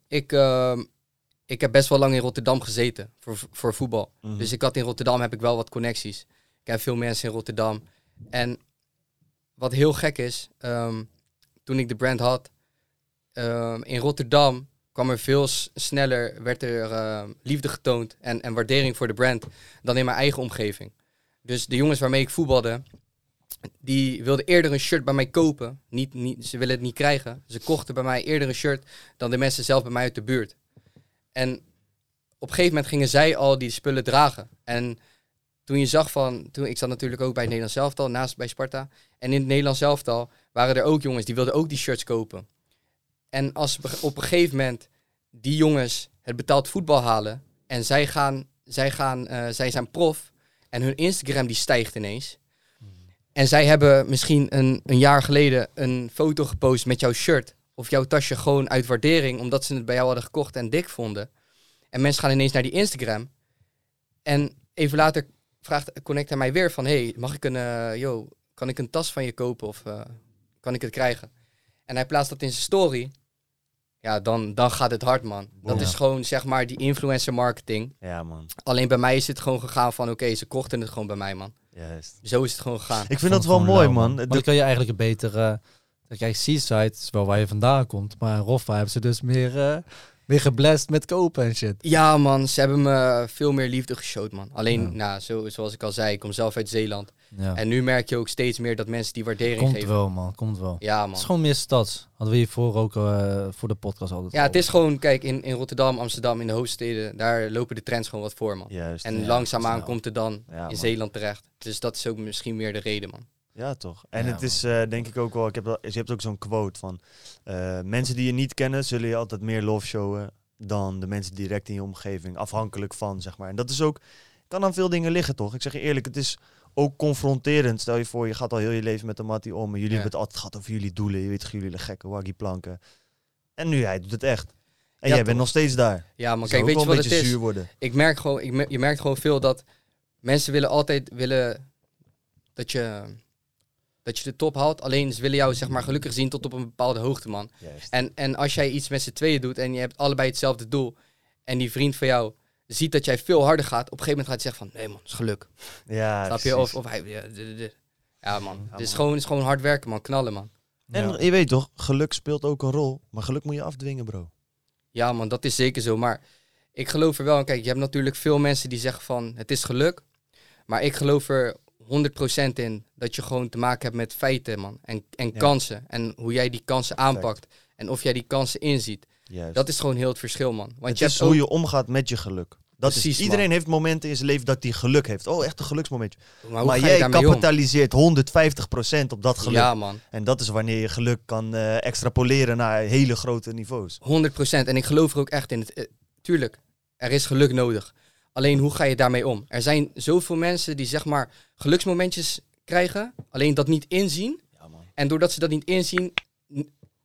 ik, ehm, ik heb best wel lang in Rotterdam gezeten voor, voor voetbal. Mhm. Dus ik had in Rotterdam heb ik wel wat connecties. Ik heb veel mensen in Rotterdam. En wat heel gek is, ehm, toen ik de brand had, ehm, in Rotterdam kwam er veel sneller, werd er liefde getoond en, en waardering voor de brand dan in mijn eigen omgeving. Dus de jongens waarmee ik voetbalde, die wilden eerder een shirt bij mij kopen. Niet, niet, ze willen het niet krijgen. Ze kochten bij mij eerder een shirt dan de mensen zelf bij mij uit de buurt. En op een gegeven moment gingen zij al die spullen dragen. En toen je zag van, toen, ik zat natuurlijk ook bij het Nederlands elftal, naast bij Sparta. En in het Nederlands elftal waren er ook jongens die wilden ook die shirts kopen. En als op een gegeven moment die jongens het betaald voetbal halen en zij gaan, zij gaan, eh, zij zijn prof en hun Instagram die stijgt ineens. En zij hebben misschien een, een jaar geleden een foto gepost met jouw shirt of jouw tasje gewoon uit waardering, omdat ze het bij jou hadden gekocht en dik vonden. En mensen gaan ineens naar die Instagram. En even later vraagt Connect mij weer van, hey, mag ik een, eh, yo, kan ik een tas van je kopen of eh, kan ik het krijgen? En hij plaatst dat in zijn story. Ja, dan, dan gaat het hard, man. Dat is gewoon, zeg maar, die influencer marketing. Ja, man. Alleen bij mij is het gewoon gegaan van, oké, ze kochten het gewoon bij mij, man. Juist. Zo is het gewoon gegaan. Ik vind dat wel mooi, man. Maar dan kan je eigenlijk een betere... kijk, Seaside is wel waar je vandaan komt. Maar in Roffa hebben ze dus meer, eh meer geblest met kopen en shit. Ja, man, ze hebben me veel meer liefde geshowd, man. Alleen, Ja. nou, zo, zoals ik al zei, ik kom zelf uit Zeeland. Ja. En nu merk je ook steeds meer dat mensen die waardering Komt geven. wel, man. Komt wel. Ja, Het is man. gewoon meer stads. Hadden we hiervoor ook eh, voor de podcast altijd Ja, het is gewoon, kijk, in, in Rotterdam, Amsterdam, in de hoofdsteden, daar lopen de trends gewoon wat voor, man. Juist. En ja, langzaamaan snel. komt het dan man. in Zeeland terecht. Dus dat is ook misschien meer de reden, man. Ja, toch. En Ja, het is eh, denk ik ook wel, ik heb dat, je hebt ook zo'n quote van, eh, mensen die je niet kennen, zullen je altijd meer love showen dan de mensen direct in je omgeving, afhankelijk van, zeg maar. En dat is ook, kan aan veel dingen liggen, toch? Ik zeg je eerlijk, het is ook confronterend. Stel je voor, je gaat al heel je leven met de mattie om en jullie Ja. hebben het altijd gehad over jullie doelen. Je weet jullie gekke waggy planken. En nu, hij doet het echt. En Ja, jij toch. bent nog steeds daar. Ja, maar kijk, weet je wel wat het is? zuur worden. Ik merk gewoon, ik mer- je merkt gewoon veel dat mensen willen altijd willen dat je, dat je de top haalt. Alleen ze willen jou zeg maar gelukkig zien tot op een bepaalde hoogte, man. Juist. En, en als jij iets met z'n tweeën doet en je hebt allebei hetzelfde doel. En die vriend van jou ziet dat jij veel harder gaat. Op een gegeven moment gaat hij zeggen van, nee man, het is geluk. Ja, Snap je? Of, of hij, ja, ja man, Ja, het is gewoon, het is gewoon hard werken man, knallen man. En Ja. je weet toch, geluk speelt ook een rol. Maar geluk moet je afdwingen, bro. Ja man, dat is zeker zo. Maar ik geloof er wel. Kijk, je hebt natuurlijk veel mensen die zeggen van het is geluk. Maar ik geloof er 100% in dat je gewoon te maken hebt met feiten, man. En, en Ja. kansen. En hoe jij die kansen aanpakt. En of jij die kansen inziet. Juist. Dat is gewoon heel het verschil, man. Want het je is hebt hoe je omgaat met je geluk. Dat Precies, is, iedereen man. heeft momenten in zijn leven dat hij geluk heeft. Oh, echt een geluksmomentje. Maar jij om? kapitaliseert 150% op dat geluk. Ja, man. En dat is wanneer je geluk kan eh, extrapoleren naar hele grote niveaus. 100%. En ik geloof er ook echt in. Het, eh, tuurlijk, er is geluk nodig. Alleen hoe ga je daarmee om? Er zijn zoveel mensen die zeg maar geluksmomentjes krijgen, alleen dat niet inzien. Ja, man. En doordat ze dat niet inzien,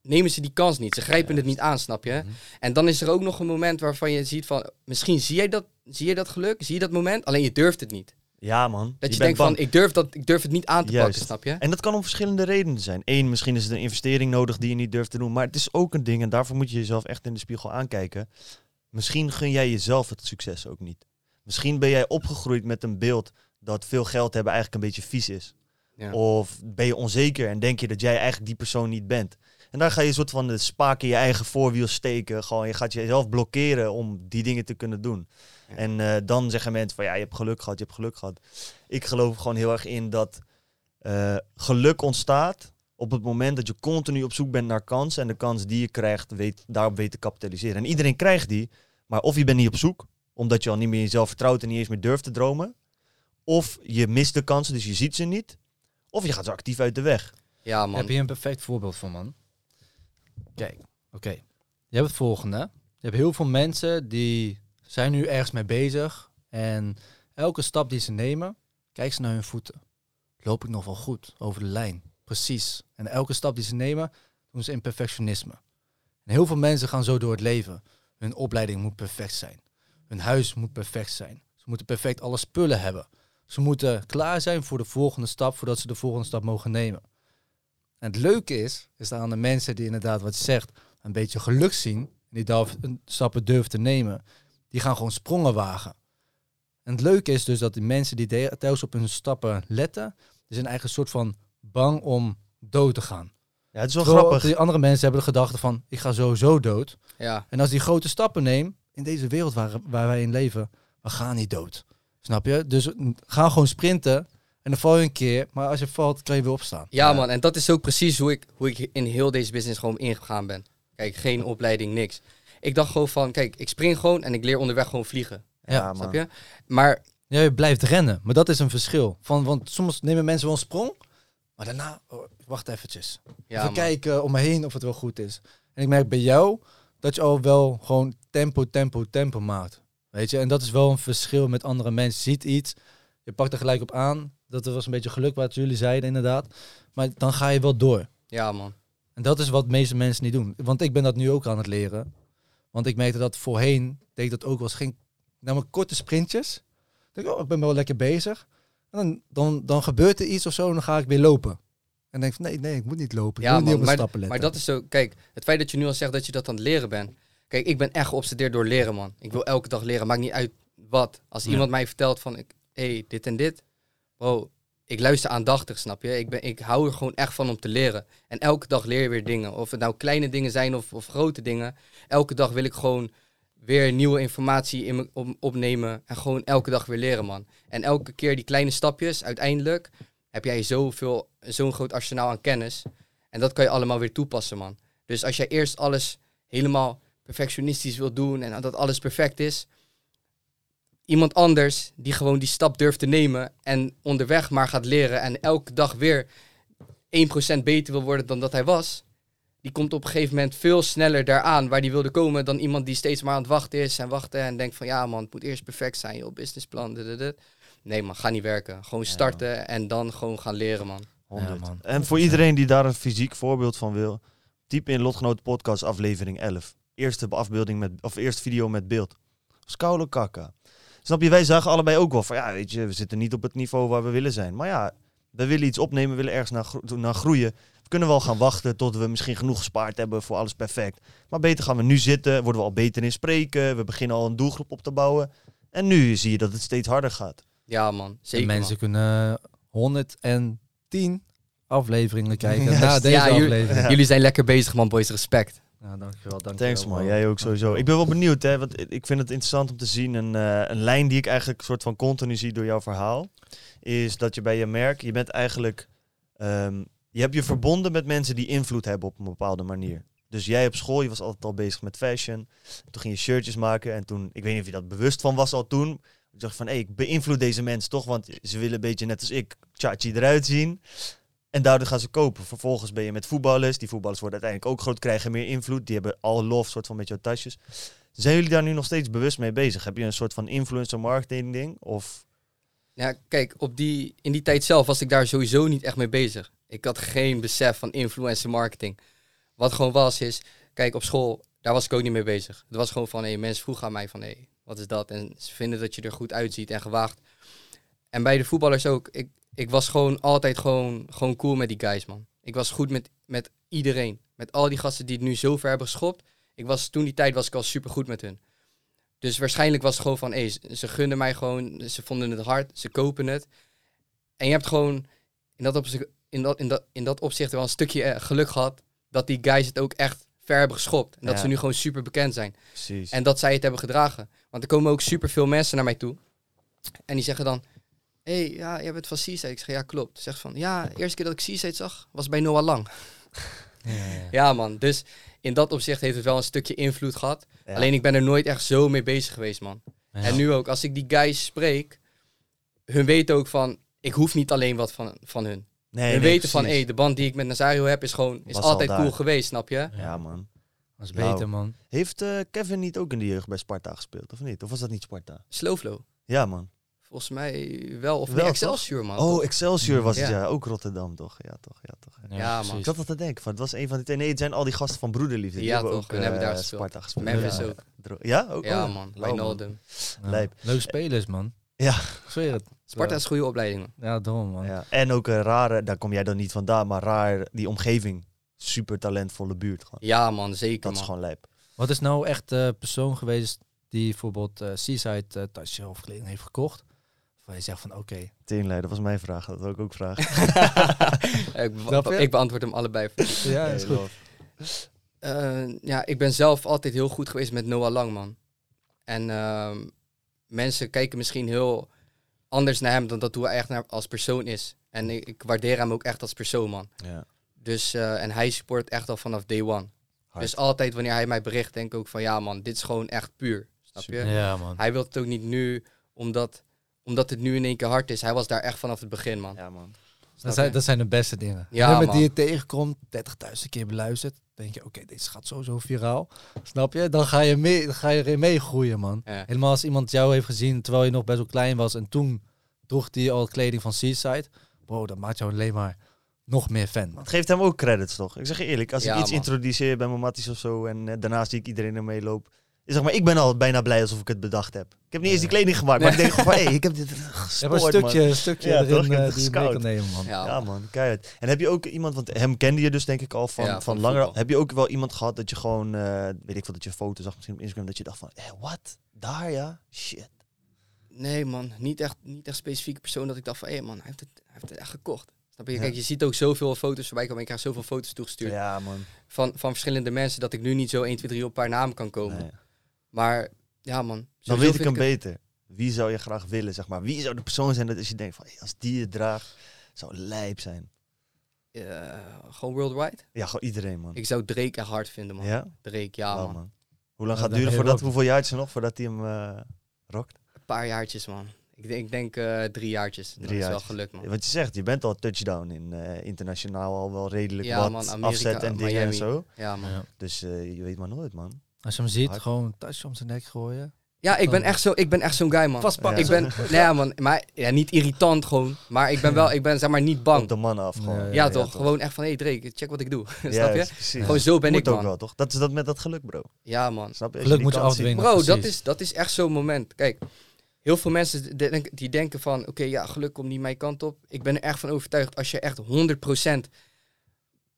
nemen ze die kans niet. Ze grijpen het niet aan, snap je? Mhm. En dan is er ook nog een moment waarvan je ziet van, misschien zie je dat, zie je dat geluk, zie je dat moment, alleen je durft het niet. Ja, man. Dat je, denkt bang. van, ik durf, dat, ik durf het niet aan te Juist. pakken, snap je? En dat kan om verschillende redenen zijn. Eén, misschien is het een investering nodig die je niet durft te doen. Maar het is ook een ding, en daarvoor moet je jezelf echt in de spiegel aankijken. Misschien gun jij jezelf het succes ook niet. Misschien ben jij opgegroeid met een beeld dat veel geld hebben eigenlijk een beetje vies is. Ja. Of ben je onzeker en denk je dat jij eigenlijk die persoon niet bent. En daar ga je een soort van de spaak in je eigen voorwiel steken. Gewoon, je gaat jezelf blokkeren om die dingen te kunnen doen. Ja. En eh, dan zeggen mensen van ja, je hebt geluk gehad, je hebt geluk gehad. Ik geloof gewoon heel erg in dat eh, geluk ontstaat op het moment dat je continu op zoek bent naar kansen. En de kans die je krijgt, weet, daarop weet te kapitaliseren. En iedereen krijgt die, maar of je bent niet op zoek, omdat je al niet meer in jezelf vertrouwt en niet eens meer durft te dromen. Of je mist de kansen, dus je ziet ze niet. Of je gaat ze actief uit de weg. Ja, man. Heb je een perfect voorbeeld van, man? Kijk, oké. Je hebt het volgende. Je hebt heel veel mensen die zijn nu ergens mee bezig. En elke stap die ze nemen, kijk ze naar hun voeten. Loop ik nog wel goed over de lijn? Precies. En elke stap die ze nemen, doen ze in perfectionisme. En heel veel mensen gaan zo door het leven. Hun opleiding moet perfect zijn. Hun huis moet perfect zijn. Ze moeten perfect alle spullen hebben. Ze moeten klaar zijn voor de volgende stap, voordat ze de volgende stap mogen nemen. En het leuke is, is dat aan de mensen die inderdaad wat zegt, een beetje geluk zien, en die durf, stappen durven te nemen, die gaan gewoon sprongen wagen. En het leuke is dus dat die mensen die telkens op hun stappen letten, die zijn eigenlijk een soort van bang om dood te gaan. Ja, het is wel Terwijl grappig. Die andere mensen hebben de gedachte van, ik ga sowieso dood. Ja, En als die grote stappen neem, in deze wereld waar, waar wij in leven, we gaan niet dood. Snap je? Dus ga gewoon sprinten en dan val je een keer, maar als je valt, kan je weer opstaan. ja, man. En dat is ook precies hoe ik, hoe ik in heel deze business gewoon ingegaan ben. Kijk, geen opleiding, niks. Ik dacht gewoon van, kijk, ik spring gewoon en ik leer onderweg gewoon vliegen. Ja. Snap je? Maar Ja, je blijft rennen, maar dat is een verschil. Van, want soms nemen mensen wel een sprong, maar daarna, oh, wacht eventjes. ja, Even man. kijken om me heen of het wel goed is. En ik merk bij jou dat je al wel gewoon tempo, tempo, tempo maakt. Weet je, en dat is wel een verschil met andere mensen. Je ziet iets, je pakt er gelijk op aan. Dat was een beetje geluk wat jullie zeiden inderdaad. Maar dan ga je wel door. Ja, man. En dat is wat de meeste mensen niet doen. Want ik ben dat nu ook aan het leren. Want ik merkte dat voorheen, deed ik dat ook wel eens. Ging namelijk korte sprintjes. Ik denk, oh, ik ben wel lekker bezig. En dan, dan, dan gebeurt er iets of zo en dan ga ik weer lopen. En denk van, nee, nee, ik moet niet lopen. Ik Ja, moet niet man, op maar, stappen letten. maar dat is zo... Kijk, het feit dat je nu al zegt dat je dat aan het leren bent. Kijk, ik ben echt geobsedeerd door leren, man. Ik wil elke dag leren. Maakt niet uit wat. Als Ja. iemand mij vertelt van... ik- hey, dit en dit. Bro, ik luister aandachtig, snap je? Ik, ben, ik hou er gewoon echt van om te leren. En elke dag leer je weer dingen. Of het nou kleine dingen zijn of, of grote dingen. Elke dag wil ik gewoon weer nieuwe informatie in me op, opnemen. En gewoon elke dag weer leren, man. En elke keer die kleine stapjes, uiteindelijk heb jij zoveel, zo'n groot arsenaal aan kennis. En dat kan je allemaal weer toepassen, man. Dus als jij eerst alles helemaal perfectionistisch wil doen en dat alles perfect is, iemand anders die gewoon die stap durft te nemen en onderweg maar gaat leren en elke dag weer 1% beter wil worden dan dat hij was, die komt op een gegeven moment veel sneller daaraan waar die wilde komen dan iemand die steeds maar aan het wachten is en wachten en denkt van ja man, het moet eerst perfect zijn, joh, businessplan. Nee man, ga niet werken. Gewoon Ja, starten en dan gewoon gaan leren, man. 100. man. En voor iedereen die daar een fysiek voorbeeld van wil, typ in Lotgenoten Podcast aflevering 11. Eerste afbeelding met, of eerste video met beeld. Skoude kakka. Snap je, wij zagen allebei ook wel van, ja, weet je, we zitten niet op het niveau waar we willen zijn. Maar ja, we willen iets opnemen, we willen ergens naar, gro- naar groeien. We kunnen wel gaan wachten tot we misschien genoeg gespaard hebben voor alles perfect. Maar beter gaan we nu zitten, worden we al beter in spreken, we beginnen al een doelgroep op te bouwen. En nu zie je dat het steeds harder gaat. Ja man, zeker en mensen kunnen 110 afleveringen kijken na deze Ja, aflevering. Jullie zijn lekker bezig man, boys. Respect. Ja, dankjewel. dankjewel Thanks man, jij ook sowieso. Ik ben wel benieuwd, hè, want ik vind het interessant om te zien. Een, eh, een lijn die ik eigenlijk soort van continu zie door jouw verhaal. Is dat je bij je merk, je bent eigenlijk. ehm, je hebt je verbonden met mensen die invloed hebben op een bepaalde manier. Dus jij op school, je was altijd al bezig met fashion. Toen ging je shirtjes maken en toen, ik weet niet of je dat bewust van was al toen. Ik dacht van, hé, ik beïnvloed deze mensen toch, want ze willen een beetje net als ik, tjaatje eruit zien. En daardoor gaan ze kopen. Vervolgens ben je met voetballers. Die voetballers worden uiteindelijk ook groot, krijgen meer invloed. Die hebben al lof, soort van met jouw tasjes. Zijn jullie daar nu nog steeds bewust mee bezig? Heb je een soort van influencer marketing ding? Of Ja, kijk, op die, in die tijd zelf was ik daar sowieso niet echt mee bezig. Ik had geen besef van influencer marketing. Wat gewoon was, is, kijk, op school, daar was ik ook niet mee bezig. Het was gewoon van, hé, mensen vroegen aan mij van, hé, wat is dat? En ze vinden dat je er goed uitziet en gewaagd. En bij de voetballers ook. Ik, ik was gewoon altijd gewoon, gewoon cool met die guys, man. Ik was goed met, met iedereen. Met al die gasten die het nu zo ver hebben geschopt. Ik was, toen die tijd was ik al super goed met hun. Dus waarschijnlijk was het gewoon van, hé, ze- gunden mij gewoon, ze vonden het hard, ze kopen het. En je hebt gewoon in dat opzicht, in dat, in dat, in dat opzicht wel een stukje eh, geluk gehad dat die guys het ook echt ver hebben geschopt. En dat ze nu gewoon super bekend zijn. precies? En dat zij het hebben gedragen. Want er komen ook super veel mensen naar mij toe. En die zeggen dan, hey, ja, jij bent van Seaside. Ik zeg, ja, klopt. Zegt van, ja, de eerste keer dat ik Seaside zag, was bij Noah Lang. Ja, ja. Ja, man. Dus in dat opzicht heeft het wel een stukje invloed gehad. Ja. Alleen ik ben er nooit echt zo mee bezig geweest, man. Ja. En nu ook, als ik die guys spreek, hun weten ook van, ik hoef niet alleen wat van, van hun. nee, hun nee, weten van, hé, precies. de band die ik met Nazario heb is gewoon, is Was al altijd cool geweest, snap je? Ja, man. Dat is Nou. beter, man. Heeft eh, Kevin niet ook in de jeugd bij Sparta gespeeld, of niet? Of was dat niet Sparta? Slowflow. Ja, man. Volgens mij wel. Of Wel? Excelsior, man. Oh, toch? Excelsior was het, Ja. ja. Ook Rotterdam, toch? Ja, toch? Ja, toch? Ja, man. Ik zat al te denken, van, het was een van die twee. Nee, het zijn al die gasten van Broederliefde. Die Ja, hebben toch, ook hun hebben eh, daar gespeeld. Sparta gespeeld. Memphis ja. ook. Ja, ook? Ja, man. Wijnaldum. Lijp. Leuke spelers, man. Ja. Ik zweer het. Sparta is een goede opleiding, man. Ja, daarom, man. Ja. En ook een rare, daar kom jij dan niet vandaan, maar raar, die omgeving. Super talentvolle buurt gewoon. Ja, man. Zeker, Dat man. is gewoon lijp. Wat is nou echt de persoon geweest die bijvoorbeeld eh Seaside eh tasje of kleding heeft gekocht? Waar je zegt van, oké, Teenleider, dat was mijn vraag. Dat wil ik ook vragen. ik, Snap be- je? ik beantwoord hem allebei. ja, is goed. Eh, ja, ik ben zelf altijd heel goed geweest met Noah Lang, man. En ehm, mensen kijken misschien heel anders naar hem dan dat hoe hij echt naar, als persoon is. En ik, ik waardeer hem ook echt als persoon, man. Ja. Dus, eh, en hij support echt al vanaf day one. Hard. Dus altijd wanneer hij mij bericht, denk ik ook van ja, man, dit is gewoon echt puur. Snap je? Ja, man. Hij wil het ook niet nu, omdat, omdat het nu in één keer hard is. Hij was daar echt vanaf het begin, man. Ja, man. Dat zijn, dat zijn de beste dingen. Ja, Nummer man. die je tegenkomt, 30.000 keer beluisterd. denk je, oké, dit gaat sowieso viraal. Snap je? Dan ga je, mee, dan ga je erin meegroeien, man. Ja. Helemaal als iemand jou heeft gezien terwijl je nog best wel klein was. En toen droeg hij al kleding van Seaside. Bro, dat maakt jou alleen maar nog meer fan, man. Het geeft hem ook credits, toch? Ik zeg je eerlijk, als Ja, ik iets man. introduceer bij mijn matties of zo en eh, daarna zie ik iedereen ermee lopen. Zeg maar, ik ben al bijna blij alsof ik het bedacht heb. Ik heb niet eens die kleding gemaakt, maar ik denk gewoon van, hé, ik heb dit een stukje, man. een stukje Ja, toch? erin Ik heb eh, het die je mee gescout. kan nemen, man. Ja, Ja man. man, keihard. En heb je ook iemand, want hem kende je dus denk ik al van, Ja, van, van langer. voetbal. Heb je ook wel iemand gehad dat je gewoon, eh, weet ik veel, dat je foto's zag misschien op Instagram, dat je dacht van, hé, wat? Daar ja? Shit. Nee, man. Niet echt, niet echt specifieke persoon dat ik dacht van, hé man, hij heeft, het, hij heeft het echt gekocht. Snap je? Ja. Kijk, je ziet ook zoveel foto's voorbij komen. Ik krijg zoveel foto's toegestuurd Ja man. van, van verschillende mensen dat ik nu niet zo 1, 2, 3 op een paar namen kan komen. Nee. Maar ja, man. Dan weet ik hem beter. Wie zou je graag willen, zeg maar? Wie zou de persoon zijn dat als je denkt van, als die het draagt, zou lijp zijn. Eh, gewoon worldwide. Ja, gewoon iedereen man. Ik zou Drake echt hard vinden, man. ja? Drake, ja, man. man. Hoe lang gaat het duren voordat, hoeveel jaartjes nog voordat hij hem eh rokt? Een paar jaartjes, man. Ik denk, ik denk eh, drie jaartjes. Dat Drie is wel gelukt, man. Wat je zegt, je bent al touchdown in eh, internationaal al wel redelijk Ja, wat man, Amerika, afzet en dingen en zo. Ja, man. Ja. Dus eh, je weet maar nooit, man. Als je hem ziet, Hard. gewoon een tasje om zijn nek gooien. ik ben echt zo, ik ben echt zo'n guy, man. Vastpakken. Ik ben, nee, ja, man. Maar ja, niet irritant gewoon. Maar ik ben wel, ik ben zeg maar niet Op bang. de man af gewoon. Ja, Ja, ja, toch? Gewoon echt van, hé hey, Drake, check wat ik doe. Snap je? Precies. Gewoon zo ben Moet ik, ook man. wel, toch? Dat is dat met dat geluk, bro. Ja, man. Snap je? Geluk moet je afdwingen. Bro, dat is, dat is echt zo'n moment. Kijk, heel veel mensen die denken van... Oké, ja, geluk komt niet mijn kant op. Ik ben er echt van overtuigd. Als je echt 100%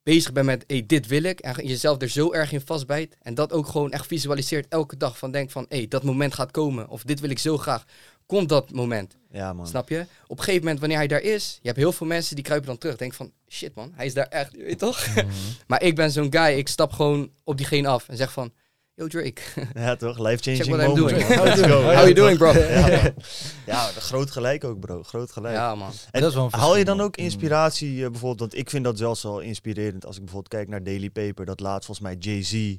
bezig bent met... Hé, dit wil ik. En jezelf er zo erg in vastbijt. En dat ook gewoon echt visualiseert elke dag. Van denk van... Hé, dat moment gaat komen. Of dit wil ik zo graag. komt dat moment. Ja, man. Snap je? Op een gegeven moment, wanneer hij daar is, je hebt heel veel mensen die kruipen dan terug. Denk van, shit man, hij is daar echt, je weet toch? Mhm. maar ik ben zo'n guy, ik stap gewoon op diegene af en zeg van, yo Drake, Ja, toch? What I'm moment. how you doing bro? Ja, groot gelijk ook, bro. Groot gelijk. Ja man. En Dat is wel Haal je dan ook inspiratie eh, bijvoorbeeld, want ik vind dat zelfs wel inspirerend als ik bijvoorbeeld kijk naar Daily Paper, dat laatst volgens mij Jay-Z,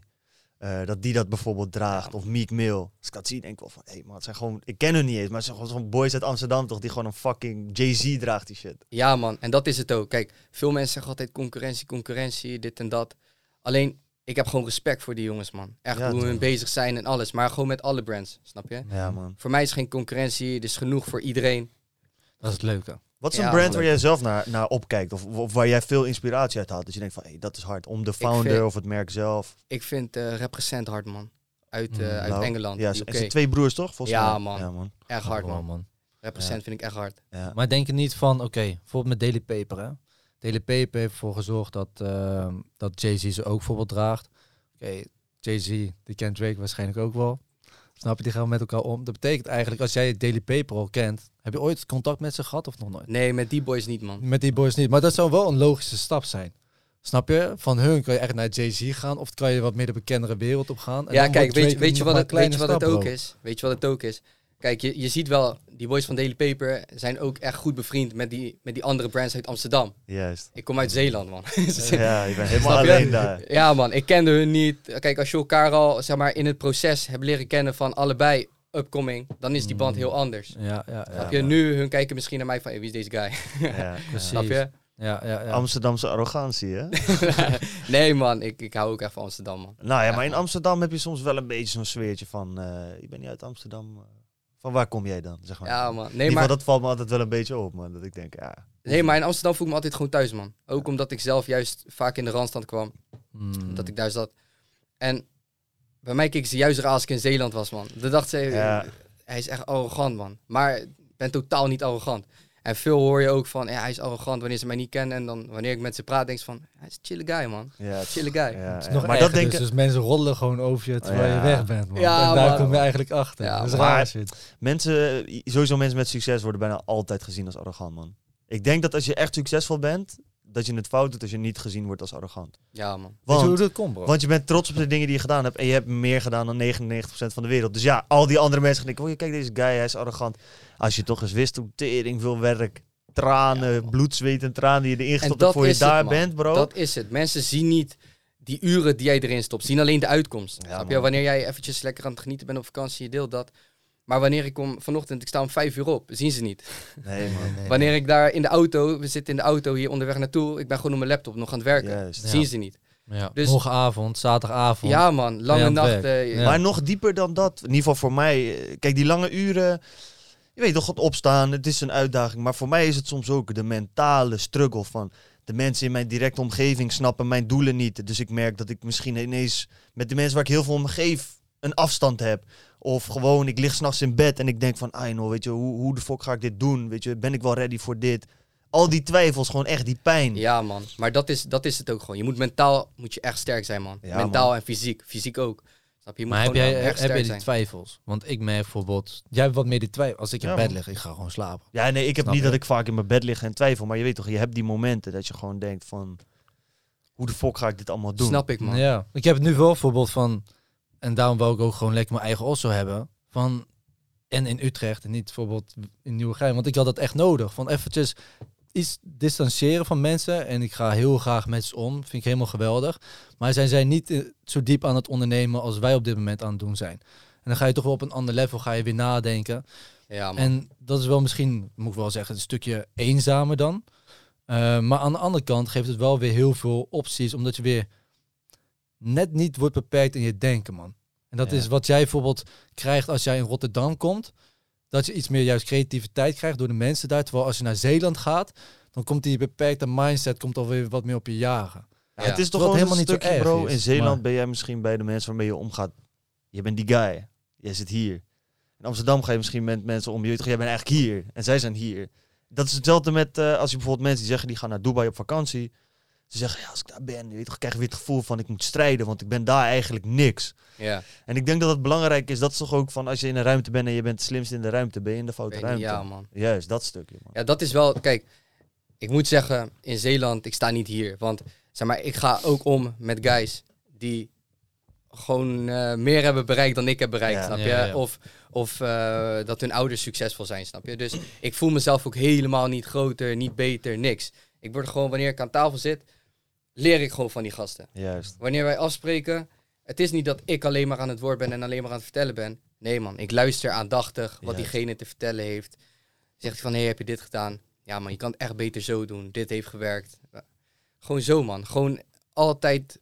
eh, dat die dat bijvoorbeeld draagt, of Meek Mill. Als ik dat zie, denk ik wel van, hé hey man, het zijn gewoon, ik ken hun niet eens, maar het zijn gewoon zo'n boys uit Amsterdam toch, die gewoon een fucking Jay-Z draagt die shit. Ja man, en dat is het ook. Kijk, veel mensen zeggen altijd concurrentie, concurrentie, dit en dat. Alleen, ik heb gewoon respect voor die jongens man. Echt Ja, hoe hun bezig zijn en alles. Maar gewoon met alle brands, snap je? Ja man. Voor mij is geen concurrentie, het is genoeg voor iedereen. Dat is het leuke. Wat is een Ja, brand waar jij zelf naar, naar opkijkt, of, of waar jij veel inspiratie uit haalt, dat je denkt van, hé, dat is hard, om de founder vind- of het merk zelf. Ik vind eh Represent hard man. Uit, eh, Mm, uit Nou, Engeland, Ja, zijn twee broers toch? Volgens Ja, mij. man. Ja man. Echt hard man. man. Represent Ja. vind ik echt hard. Ja. Maar denk je niet van, oké, bijvoorbeeld met Daily Paper, hè? Daily Paper heeft ervoor gezorgd dat, ehm, dat Jay-Z ze ook bijvoorbeeld draagt. Oké, Jay-Z, die kent Drake waarschijnlijk ook wel. Snap je, die gaan met elkaar om. Dat betekent eigenlijk, als jij Daily Paper al kent, heb je ooit contact met ze gehad of nog nooit? Nee, met die boys niet man. Met die boys niet. Maar dat zou wel een logische stap zijn. Snap je? Van hun kan je echt naar Jay-Z gaan of kan je wat meer de bekendere wereld op gaan. En ja, kijk, weet weet je wat het, weet je wat het ook is? Weet je wat het ook is? Kijk, je, je ziet wel, die boys van Daily Paper zijn ook echt goed bevriend met die, met die andere brands uit Amsterdam. Juist. Ik kom uit Zeeland, man. Ja, je bent helemaal je? alleen daar. Ja, man, ik kende hun niet. Kijk, als je elkaar al zeg maar, in het proces hebt leren kennen van allebei upcoming, dan is die band heel anders. Ja, ja, ja. Snap je? Nu, hun kijken misschien naar mij van, hey, wie is deze guy? Ja. Precies. Snap je? Ja, ja, ja. Amsterdamse arrogantie, hè? nee, man, ik, ik hou ook echt van Amsterdam, man. Nou ja, Ja, maar in. Amsterdam heb je soms wel een beetje zo'n sfeertje van... eh je bent niet uit Amsterdam. Eh, van waar kom jij dan, zeg maar? Ja, man. Nee, maar, dat valt me altijd wel een beetje op, man. Dat ik denk, ja... nee, maar in Amsterdam voel ik me altijd gewoon thuis, man. Ook omdat ik zelf juist vaak in de randstand kwam. Hmm. Dat ik daar zat. En bij mij keken ze juist raar als ik in Zeeland was, man. Dan dacht ze, Ja. hij is echt arrogant, man. Maar ik ben totaal niet arrogant. En veel hoor je ook van, ja, hij is arrogant wanneer ze mij niet kennen. En dan wanneer ik met ze praat, denk ik van, hij is een chille guy, man. ja Chille guy. ja, Het is ja. nog maar dat denk dus, ik... dus mensen roddelen gewoon over je terwijl Ja. je weg bent, man. Ja, en daar man. kom je eigenlijk achter. Ja, dat is maar- raar shit. Mensen, sowieso mensen met succes worden bijna altijd gezien als arrogant, man. Ik denk dat als je echt succesvol bent, dat je het fout doet als je niet gezien wordt als arrogant. Ja, man. Weet je hoe Want, dat komt, bro? want je bent trots op de dingen die je gedaan hebt en je hebt meer gedaan dan 99% van de wereld. Dus ja, al die andere mensen gaan denken, oh, kijk deze guy, hij is arrogant. Als je toch eens wist hoe tering veel werk, tranen, Ja, bloed, zweet en tranen die je erin gestopt hebt voor je het, daar bent, bro. Dat is het. Mensen zien niet die uren die jij erin stopt. Zien alleen de uitkomst. Ja, Snap je? man. Wanneer jij eventjes lekker aan het genieten bent op vakantie, je deelt dat. Maar wanneer ik kom vanochtend, ik sta om vijf uur op, zien ze niet. Nee, man. Wanneer ik daar in de auto, we zitten in de auto hier onderweg naartoe, ik ben gewoon op mijn laptop nog aan het werken. Juist. Ja. Zien ze niet. Ja. Dus- Morgenavond, zaterdagavond. Ja man, lange nachten. Ja. Maar nog dieper dan dat, in ieder geval voor mij. eh, Kijk, die lange uren, je weet toch, het opstaan, het is een uitdaging. Maar voor mij is het soms ook de mentale struggle van de mensen in mijn directe omgeving snappen mijn doelen niet. Dus ik merk dat ik misschien ineens met de mensen waar ik heel veel om geef, een afstand heb. Of gewoon, ik lig s'nachts in bed en ik denk van, ah, know, weet je, hoe, hoe de fuck ga ik dit doen? Weet je, ben ik wel ready voor dit? Al die twijfels, gewoon echt die pijn. Ja man, maar dat is, dat is het ook gewoon. Je moet mentaal moet je echt sterk zijn man. Ja, mentaal man. en fysiek. Fysiek ook. Snap je? Je moet Maar heb gewoon jij, echt heb jij die zijn. twijfels? Want ik merk bijvoorbeeld, jij hebt wat meer die twijfels. Als ik in Ja, bed man. lig, ik ga gewoon slapen. Ja, nee, ik heb Snap niet je? dat ik vaak in mijn bed lig en twijfel. Maar je weet toch, je hebt die momenten dat je gewoon denkt van... Hoe de fuck ga ik dit allemaal doen? Snap ik man. Ja, ik heb het nu wel bijvoorbeeld van, en daarom wou ik ook gewoon lekker mijn eigen osso hebben. Van, en in Utrecht en niet bijvoorbeeld in Nieuwegein. Want ik had dat echt nodig. Van eventjes iets distancieren van mensen. En ik ga heel graag met ze om. Vind ik helemaal geweldig. Maar zijn zij niet eh, zo diep aan het ondernemen als wij op dit moment aan het doen zijn. En dan ga je toch wel op een ander level ga je weer nadenken. Ja man. En dat is wel misschien, moet ik wel zeggen, een stukje eenzamer dan. Eh, maar aan de andere kant geeft het wel weer heel veel opties, omdat je weer net niet wordt beperkt in je denken, man. En dat Ja. is wat jij bijvoorbeeld krijgt als jij in Rotterdam komt. Dat je iets meer juist creativiteit krijgt door de mensen daar. Terwijl als je naar Zeeland gaat, dan komt die beperkte mindset komt alweer wat meer op je jagen. Ja, Ja. het is toch gewoon helemaal een niet zo stukje, erg bro. is, in Zeeland maar- ben jij misschien bij de mensen waarmee je omgaat. Je bent die guy. Jij zit hier. In Amsterdam ga je misschien met mensen om. Je weet toch, jij bent eigenlijk hier. En zij zijn hier. Dat is hetzelfde met eh, als je bijvoorbeeld mensen die zeggen die gaan naar Dubai op vakantie. Ze zeggen, ja, als ik daar ben, je weet, toch, krijg je weer het gevoel van ik moet strijden, want ik ben daar eigenlijk niks. Ja, En ik denk dat het belangrijk is, dat is toch ook van als je in een ruimte bent en je bent het slimste in de ruimte, ben je in de foute ruimte. ja man. Juist, dat stukje, man. Ja, dat is wel, kijk, ik moet zeggen, in Zeeland, ik sta niet hier. Want zeg maar, ik ga ook om met guys die gewoon eh, meer hebben bereikt dan ik heb bereikt, Ja. snap je? Ja, ja. Of, of eh, dat hun ouders succesvol zijn, snap je? Dus ik voel mezelf ook helemaal niet groter, niet beter, niks. Ik word gewoon, wanneer ik aan tafel zit, leer ik gewoon van die gasten. Juist. Wanneer wij afspreken, het is niet dat ik alleen maar aan het woord ben en alleen maar aan het vertellen ben. Nee man, ik luister aandachtig wat Juist. diegene te vertellen heeft. Zegt hij van, hé, hey, heb je dit gedaan? Ja man, je kan het echt beter zo doen. Dit heeft gewerkt. Gewoon zo man. Gewoon altijd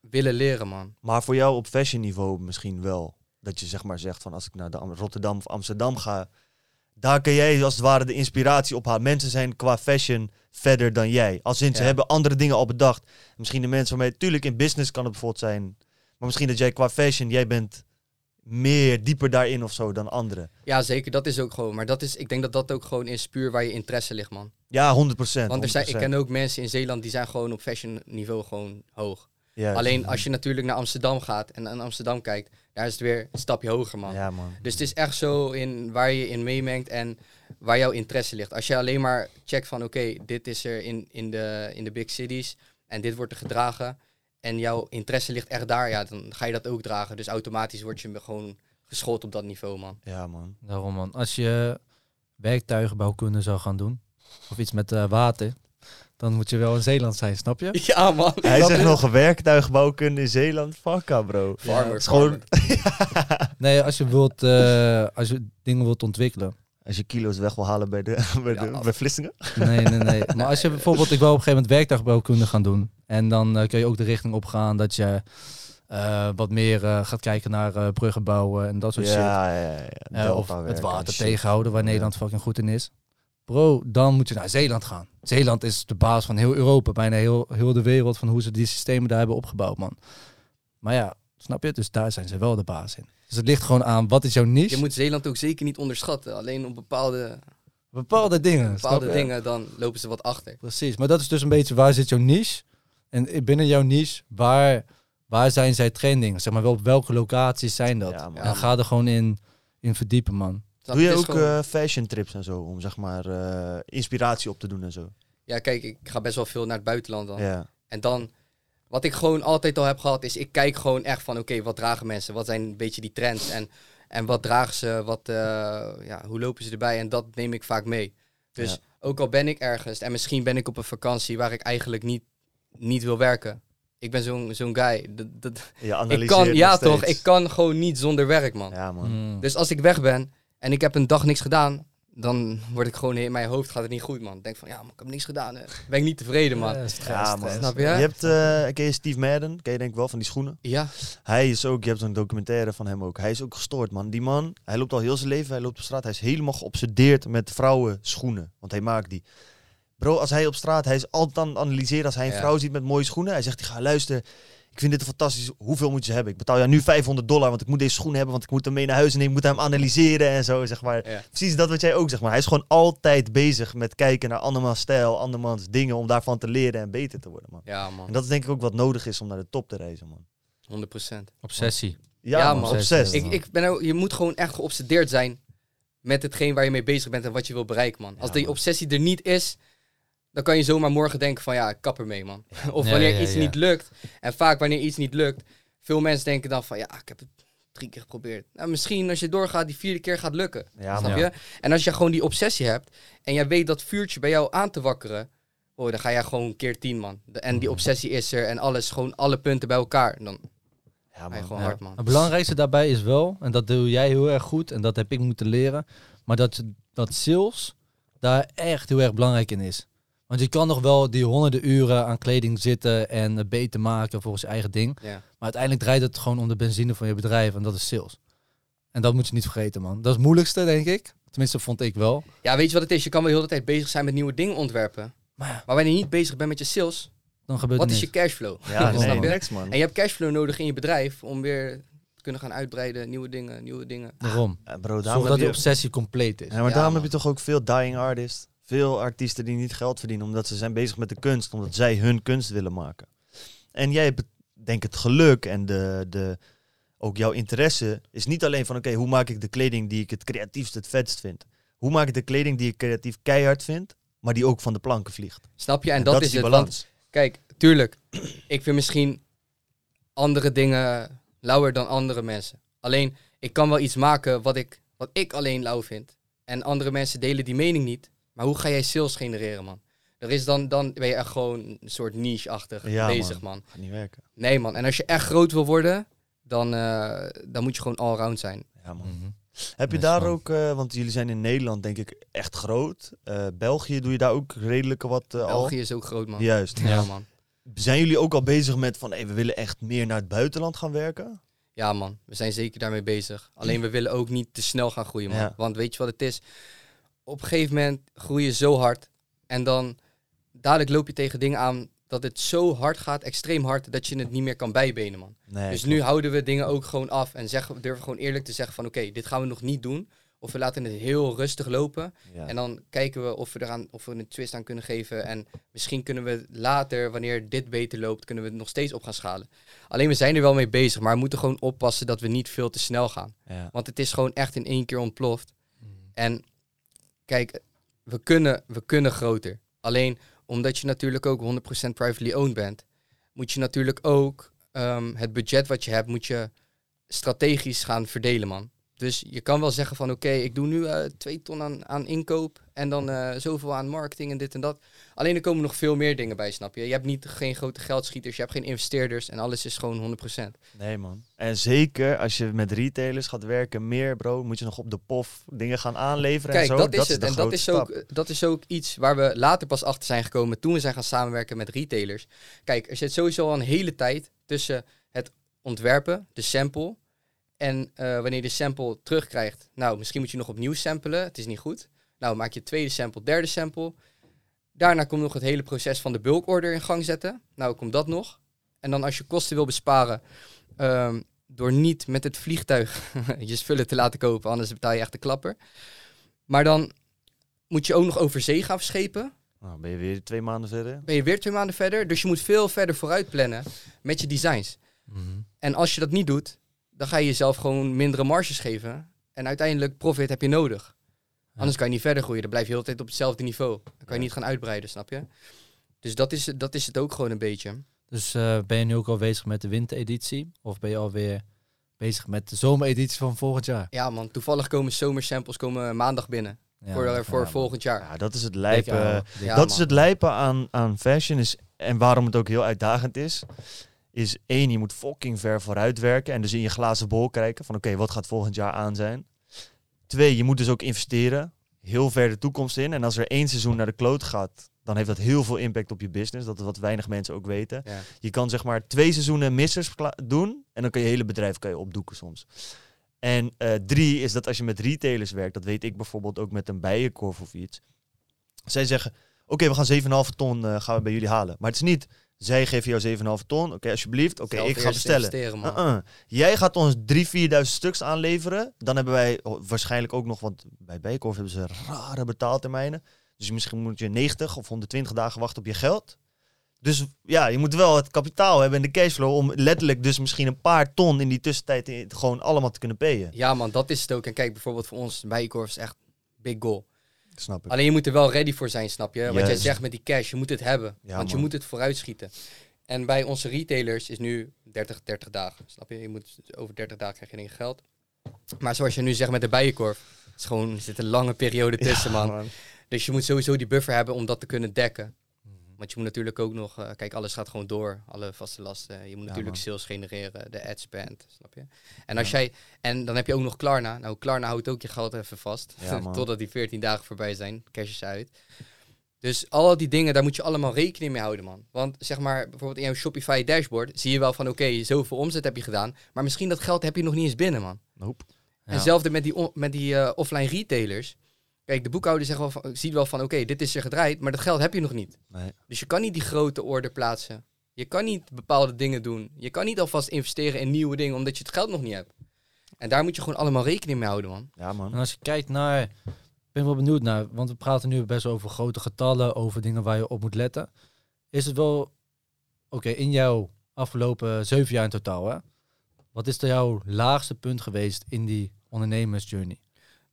willen leren man. Maar voor jou op fashion niveau misschien wel. Dat je zeg maar zegt van als ik naar de Rotterdam of Amsterdam ga. Daar kun jij als het ware de inspiratie ophalen. Mensen zijn qua fashion verder dan jij. Als in ze Ja. hebben andere dingen al bedacht. Misschien de mensen waarmee... Tuurlijk in business kan het bijvoorbeeld zijn. Maar misschien dat jij qua fashion, jij bent meer dieper daarin of zo dan anderen. Ja, zeker. Dat is ook gewoon. Maar dat is, ik denk dat dat ook gewoon is puur waar je interesse ligt man. Ja, 100 procent. Want er zijn, ik ken ook mensen in Zeeland die zijn gewoon op fashion niveau gewoon hoog. Alleen als je natuurlijk naar Amsterdam gaat en aan Amsterdam kijkt, daar is het weer een stapje hoger man. Ja, man. Dus het is echt zo in waar je in meemengt en waar jouw interesse ligt. Als je alleen maar checkt van oké, dit is er in, in, de, in de big cities en dit wordt er gedragen en jouw interesse ligt echt daar, ja, dan ga je dat ook dragen. Dus automatisch word je gewoon geschoold op dat niveau, man. Ja, man. Daarom man. Als je werktuigenbouwkunde zou gaan doen, of iets met eh, water, dan moet je wel in Zeeland zijn, snap je? Ja, man. Hij zegt nog een werktuigbouwkunde in Zeeland. Fuck ah, bro. Farmer, gewoon- farmer. Nee, als je wilt, eh, als je dingen wilt ontwikkelen. Als je kilo's weg wil halen bij, de, bij, de, Ja. bij Vlissingen. Nee, nee, nee. Maar als je bijvoorbeeld, ik wil op een gegeven moment werktuigbouwkunde gaan doen. En dan eh, kun je ook de richting opgaan dat je eh, wat meer eh, gaat kijken naar eh, bruggen bouwen en dat soort shit. Ja, ja, ja. Of het water shit. tegenhouden, waar. Nederland fucking goed in is. Bro, dan moet je naar Zeeland gaan. Zeeland is de baas van heel Europa, bijna heel, heel de wereld, van hoe ze die systemen daar hebben opgebouwd, man. Maar ja, snap je? Dus daar zijn ze wel de baas in. Dus het ligt gewoon aan, wat is jouw niche? Je moet Zeeland ook zeker niet onderschatten. Alleen op bepaalde, bepaalde dingen. bepaalde dingen, dan lopen ze wat achter. Precies, maar dat is dus een beetje waar zit jouw niche? En binnen jouw niche, waar, waar zijn zij trending? Zeg maar, wel op welke locaties zijn dat? Ja, en ga er gewoon in, in verdiepen, man. Snap Doe je ook gewoon- eh, fashion trips en zo, om zeg maar eh, inspiratie op te doen en zo? Ja, kijk, ik ga best wel veel naar het buitenland dan. Ja, En dan, wat ik gewoon altijd al heb gehad, is ik kijk gewoon echt van, oké, wat dragen mensen? Wat zijn een beetje die trends? En, en wat dragen ze? Wat, eh, ja, hoe lopen ze erbij? En dat neem ik vaak mee. Dus Ja. ook al ben ik ergens en misschien ben ik op een vakantie waar ik eigenlijk niet, niet wil werken. Ik ben zo'n zo'n guy. Dat, dat, ik kan, ja steeds. toch, ik kan gewoon niet zonder werk, man. Ja, man. Mm. Dus als ik weg ben en ik heb een dag niks gedaan, dan word ik gewoon in mijn hoofd gaat het niet goed, man. Ik denk van, ja, maar ik heb niks gedaan. hè. Ben ik niet tevreden, man. Ja, stress, Ja, man. stress. Snap je? Je hebt, eh ken je Steve Madden? Ken je denk ik wel van die schoenen? Ja, Hij is ook, je hebt zo'n documentaire van hem ook. Hij is ook gestoord, man. Die man, hij loopt al heel zijn leven, hij loopt op straat. Hij is helemaal geobsedeerd met vrouwen schoenen. Want hij maakt die. Bro, als hij op straat, hij is altijd aan het analyseren. Als hij een Ja. vrouw ziet met mooie schoenen, hij zegt, ga luister. Ik vind dit fantastisch. Hoeveel moet je ze hebben? Ik betaal jou nu 500 dollar, want ik moet deze schoenen hebben, want ik moet hem mee naar huis nemen. Ik moet hem analyseren en zo, zeg maar. Ja. Precies dat wat jij ook, zeg maar. Hij is gewoon altijd bezig met kijken naar andermans stijl, andermans dingen, om daarvan te leren en beter te worden, man. ja man, En dat is denk ik ook wat nodig is om naar de top te reizen, man. 100%. Obsessie. Ja, Ja, man. man. Obsessed. Ik, ik ben ook, je moet gewoon echt geobsedeerd zijn met hetgeen waar je mee bezig bent en wat je wil bereiken, man. Als die man. obsessie er niet is, dan kan je zomaar morgen denken van ja, ik kap ermee, man. of wanneer ja, iets ja. niet lukt. En vaak wanneer iets niet lukt, veel mensen denken dan van ja, ik heb het drie keer geprobeerd. Nou, misschien als je doorgaat, die vierde keer gaat lukken. Ja, snap man. je? En als je gewoon die obsessie hebt en jij weet dat vuurtje bij jou aan te wakkeren, oh, dan ga jij gewoon keer tien, man. De- En die obsessie is er en alles, gewoon alle punten bij elkaar. Dan Ja, ga je man. gewoon Ja. hard, man. Het belangrijkste daarbij is wel, en dat doe jij heel erg goed, en dat heb ik moeten leren, maar dat, dat sales daar echt heel erg belangrijk in is. Want je kan nog wel die honderden uren aan kleding zitten en beter maken volgens je eigen ding. Ja. Maar uiteindelijk draait het gewoon om de benzine van je bedrijf en dat is sales. En dat moet je niet vergeten, man. Dat is het moeilijkste, denk ik. Tenminste, vond ik wel. Ja, weet je wat het is? Je kan wel heel de tijd bezig zijn met nieuwe dingen ontwerpen. Maar ja, Maar wanneer je niet bezig bent met je sales, dan gebeurt wat er is je cashflow? Ja, Snap nee, niks, man. En je hebt cashflow nodig in je bedrijf om weer te kunnen gaan uitbreiden, nieuwe dingen, nieuwe dingen. Daarom. Ja, bro, daarom Zorg heb dat die je... obsessie compleet is. Ja, maar Ja, daarom man. heb je toch ook veel dying artists, Veel artiesten die niet geld verdienen omdat ze zijn bezig met de kunst, omdat zij hun kunst willen maken. En jij hebt, denk het geluk en de, de, ook jouw interesse is niet alleen van, oké, hoe maak ik de kleding die ik het creatiefst, het vetst vind? Hoe maak ik de kleding die ik creatief keihard vind, maar die ook van de planken vliegt? Snap je? En, En dat, is die het. Balans. Kijk, tuurlijk, ik vind misschien andere dingen lauwer dan andere mensen. Alleen, ik kan wel iets maken wat ik, wat ik alleen lauw vind. En andere mensen delen die mening niet. Maar hoe ga jij sales genereren, man? Er is dan, dan ben je echt gewoon een soort niche-achtig Ja, bezig, man. Gaat niet werken. Nee, man. En als je echt groot wil worden, dan, eh, dan moet je gewoon allround zijn. Ja, man. Mhm. Heb je Nice, daar man. ook, eh, want jullie zijn in Nederland denk ik echt groot. Eh, België doe je daar ook redelijk wat al? België is ook groot, man. Juist. Ja, Ja. man. Zijn jullie ook al bezig met van, hey, we willen echt meer naar het buitenland gaan werken? Ja, man. We zijn zeker daarmee bezig. Alleen we willen ook niet te snel gaan groeien, man. Ja. Want weet je wat het is? Op een gegeven moment groei je zo hard. En dan dadelijk loop je tegen dingen aan dat het zo hard gaat, extreem hard, dat je het niet meer kan bijbenen, man. Nee, dus klopt. nu houden we dingen ook gewoon af en zeggen, durven gewoon eerlijk te zeggen van oké, dit gaan we nog niet doen. Of we laten het heel rustig lopen. Ja. En dan kijken we of we eraan of we een twist aan kunnen geven. En misschien kunnen we later, wanneer dit beter loopt, kunnen we het nog steeds op gaan schalen. Alleen we zijn er wel mee bezig, maar we moeten gewoon oppassen dat we niet veel te snel gaan. ja. Want het is gewoon echt in één keer ontploft. Mhm. En kijk, we kunnen, we kunnen groter. Alleen omdat je natuurlijk ook 100% privately owned bent, moet je natuurlijk ook ehm, het budget wat je hebt, moet je strategisch gaan verdelen, man. Dus je kan wel zeggen van oké, ik doe nu eh, twee ton aan, aan inkoop en dan eh, zoveel aan marketing en dit en dat. Alleen er komen nog veel meer dingen bij, snap je? Je hebt niet geen grote geldschieters, je hebt geen investeerders en alles is gewoon 100%. Nee man. En zeker als je met retailers gaat werken, meer bro, moet je nog op de pof dingen gaan aanleveren Kijk, en zo. dat is het. en dat is, stap. ook, dat is ook iets waar we later pas achter zijn gekomen toen we zijn gaan samenwerken met retailers. Kijk, er zit sowieso al een hele tijd tussen het ontwerpen, de sample, en eh, wanneer je de sample terugkrijgt. Nou, misschien moet je nog opnieuw samplen, het is niet goed. Nou, maak je tweede sample, derde sample. Daarna komt nog het hele proces van de bulkorder in gang zetten. Nou, komt dat nog. En dan als je kosten wil besparen, ehm, door niet met het vliegtuig je spullen te laten kopen, anders betaal je echt de klapper. Maar dan moet je ook nog over zee gaan verschepen. Nou, ben je weer twee maanden verder? Ben je weer twee maanden verder. Dus je moet veel verder vooruit plannen met je designs. Mhm. En als je dat niet doet, dan ga je jezelf gewoon mindere marges geven. En uiteindelijk profit heb je nodig. Anders kan je niet verder groeien. Dan blijf je de hele tijd op hetzelfde niveau. Dan kan je niet gaan uitbreiden, snap je? Dus dat is, het- dat is het ook gewoon een beetje. Dus eh, ben je nu ook al bezig met de wintereditie? Of ben je alweer bezig met de zomereditie van volgend jaar? Ja man, toevallig komen zomersamples komen maandag binnen. Ja, voor ja, voor volgend jaar. Ja, dat is het lijpen. Ja, dat man. is het lijpen aan, aan fashion is, en waarom het ook heel uitdagend is. Is één, je moet fucking ver vooruit werken en dus in je glazen bol kijken van oké, wat gaat volgend jaar aan zijn. Twee, je moet dus ook investeren, heel ver de toekomst in. En als er één seizoen naar de kloot gaat, dan heeft dat heel veel impact op je business. Dat is wat weinig mensen ook weten. Ja. Je kan zeg maar twee seizoenen missers doen en dan kan je hele bedrijf kan je opdoeken soms. En eh, drie is dat als je met retailers werkt, dat weet ik bijvoorbeeld ook met een bijenkorf of iets. Zij zeggen, oké, we gaan 7,5 ton eh, gaan we bij jullie halen. Maar het is niet, zij geven jou 7,5 ton, oké, alsjeblieft, oké, ik ga bestellen. Uh-uh. Jij gaat ons 3.000, 4.000 stuks aanleveren. Dan hebben wij waarschijnlijk ook nog, want bij Bijenkorf hebben ze rare betaaltermijnen. Dus misschien moet je 90 of 120 dagen wachten op je geld. Dus ja, je moet wel het kapitaal hebben en de cashflow om letterlijk dus misschien een paar ton in die tussentijd gewoon allemaal te kunnen payen. Ja man, dat is het ook. En kijk, bijvoorbeeld voor ons, Bijenkorf is echt big goal. Snap ik. Alleen je moet er wel ready voor zijn, snap je? Wat jij zegt met die cash, je moet het hebben. Ja, want je moet het vooruitschieten. En bij onze retailers is nu 30, 30 dagen, snap je? Je moet over 30 dagen krijg je in geld. Maar zoals je nu zegt met de bijenkorf, het is gewoon, er zit een lange periode tussen, man. Dus je moet sowieso die buffer hebben om dat te kunnen dekken. Want je moet natuurlijk ook nog, eh, kijk, alles gaat gewoon door, alle vaste lasten. Je moet natuurlijk man. sales genereren, de ad spend, snap je? En als jij, en dan heb je ook nog Klarna. Nou, Klarna houdt ook je geld even vast, Ja, totdat die 14 dagen voorbij zijn, cash is uit. Dus al die dingen, daar moet je allemaal rekening mee houden, man. Want zeg maar, bijvoorbeeld in jouw Shopify dashboard zie je wel van, oké, zoveel omzet heb je gedaan, maar misschien dat geld heb je nog niet eens binnen, man. Nope. En zelfde met die, met die eh, offline retailers. Kijk, de boekhouder zegt wel van, ziet wel van, oké, dit is er gedraaid, maar dat geld heb je nog niet. Nee. Dus je kan niet die grote order plaatsen. Je kan niet bepaalde dingen doen. Je kan niet alvast investeren in nieuwe dingen, omdat je het geld nog niet hebt. En daar moet je gewoon allemaal rekening mee houden, man. Ja, man. En als je kijkt naar ben wel benieuwd naar, want we praten nu best wel over grote getallen, over dingen waar je op moet letten. Is het wel, oké, in jouw afgelopen zeven jaar in totaal, hè? Wat is er jouw laagste punt geweest in die ondernemersjourney?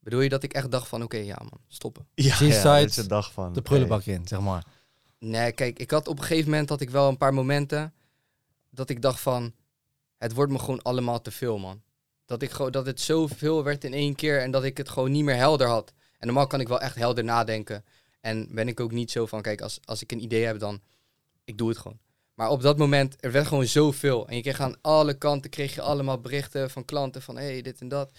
Bedoel je dat ik echt dacht van, oké, ja man, stoppen. Ja, dit is de dag van. De prullenbak in, zeg maar. Nee, kijk, ik had op een gegeven moment had ik wel een paar momenten dat ik dacht van, het wordt me gewoon allemaal te veel, man. Dat, ik gewoon, dat het zoveel werd in één keer en dat ik het gewoon niet meer helder had. En normaal kan ik wel echt helder nadenken. En ben ik ook niet zo van, kijk, als, als ik een idee heb, dan ik doe het gewoon. Maar op dat moment, er werd gewoon zoveel. En je kreeg aan alle kanten, kreeg je allemaal berichten van klanten van, hé, hey, dit en dat.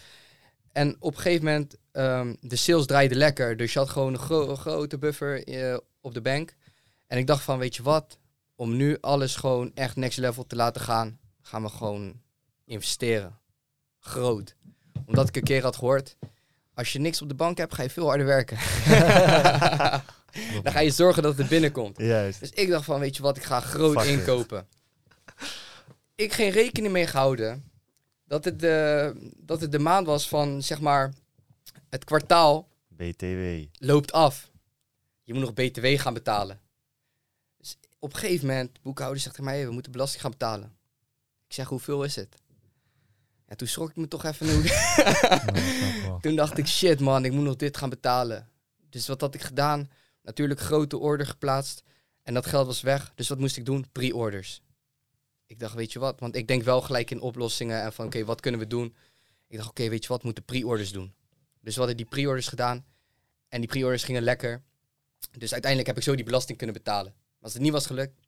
En op een gegeven moment, um, de sales draaide lekker. Dus je had gewoon een, gro een grote buffer uh, op de bank. En ik dacht van, weet je wat, om nu alles gewoon echt next level te laten gaan, gaan we gewoon investeren. Groot. Omdat ik een keer had gehoord, als je niks op de bank hebt, ga je veel harder werken. Dan ga je zorgen dat het binnenkomt. Juist. Dus ik dacht van, weet je wat, ik ga groot Fuck inkopen. It. Ik geen rekening mee gehouden dat het, de, dat het de maand was van, zeg maar, het kwartaal... BTW. Loopt af. Je moet nog BTW gaan betalen. Dus op een gegeven moment, de boekhouder zegt tegen mij, hey, we moeten belasting gaan betalen. Ik zeg, hoeveel is het? En toen schrok ik me toch even nu. toen dacht ik, shit man, ik moet nog dit gaan betalen. Dus wat had ik gedaan? Natuurlijk grote order geplaatst. En dat geld was weg. Dus wat moest ik doen? Pre-orders. Ik dacht, weet je wat? Want ik denk wel gelijk in oplossingen en van, oké, wat kunnen we doen? Ik dacht, oké, weet je wat? We moeten pre-orders doen. Dus we hadden die pre-orders gedaan. En die pre-orders gingen lekker. Dus uiteindelijk heb ik zo die belasting kunnen betalen. Maar als het niet was gelukt,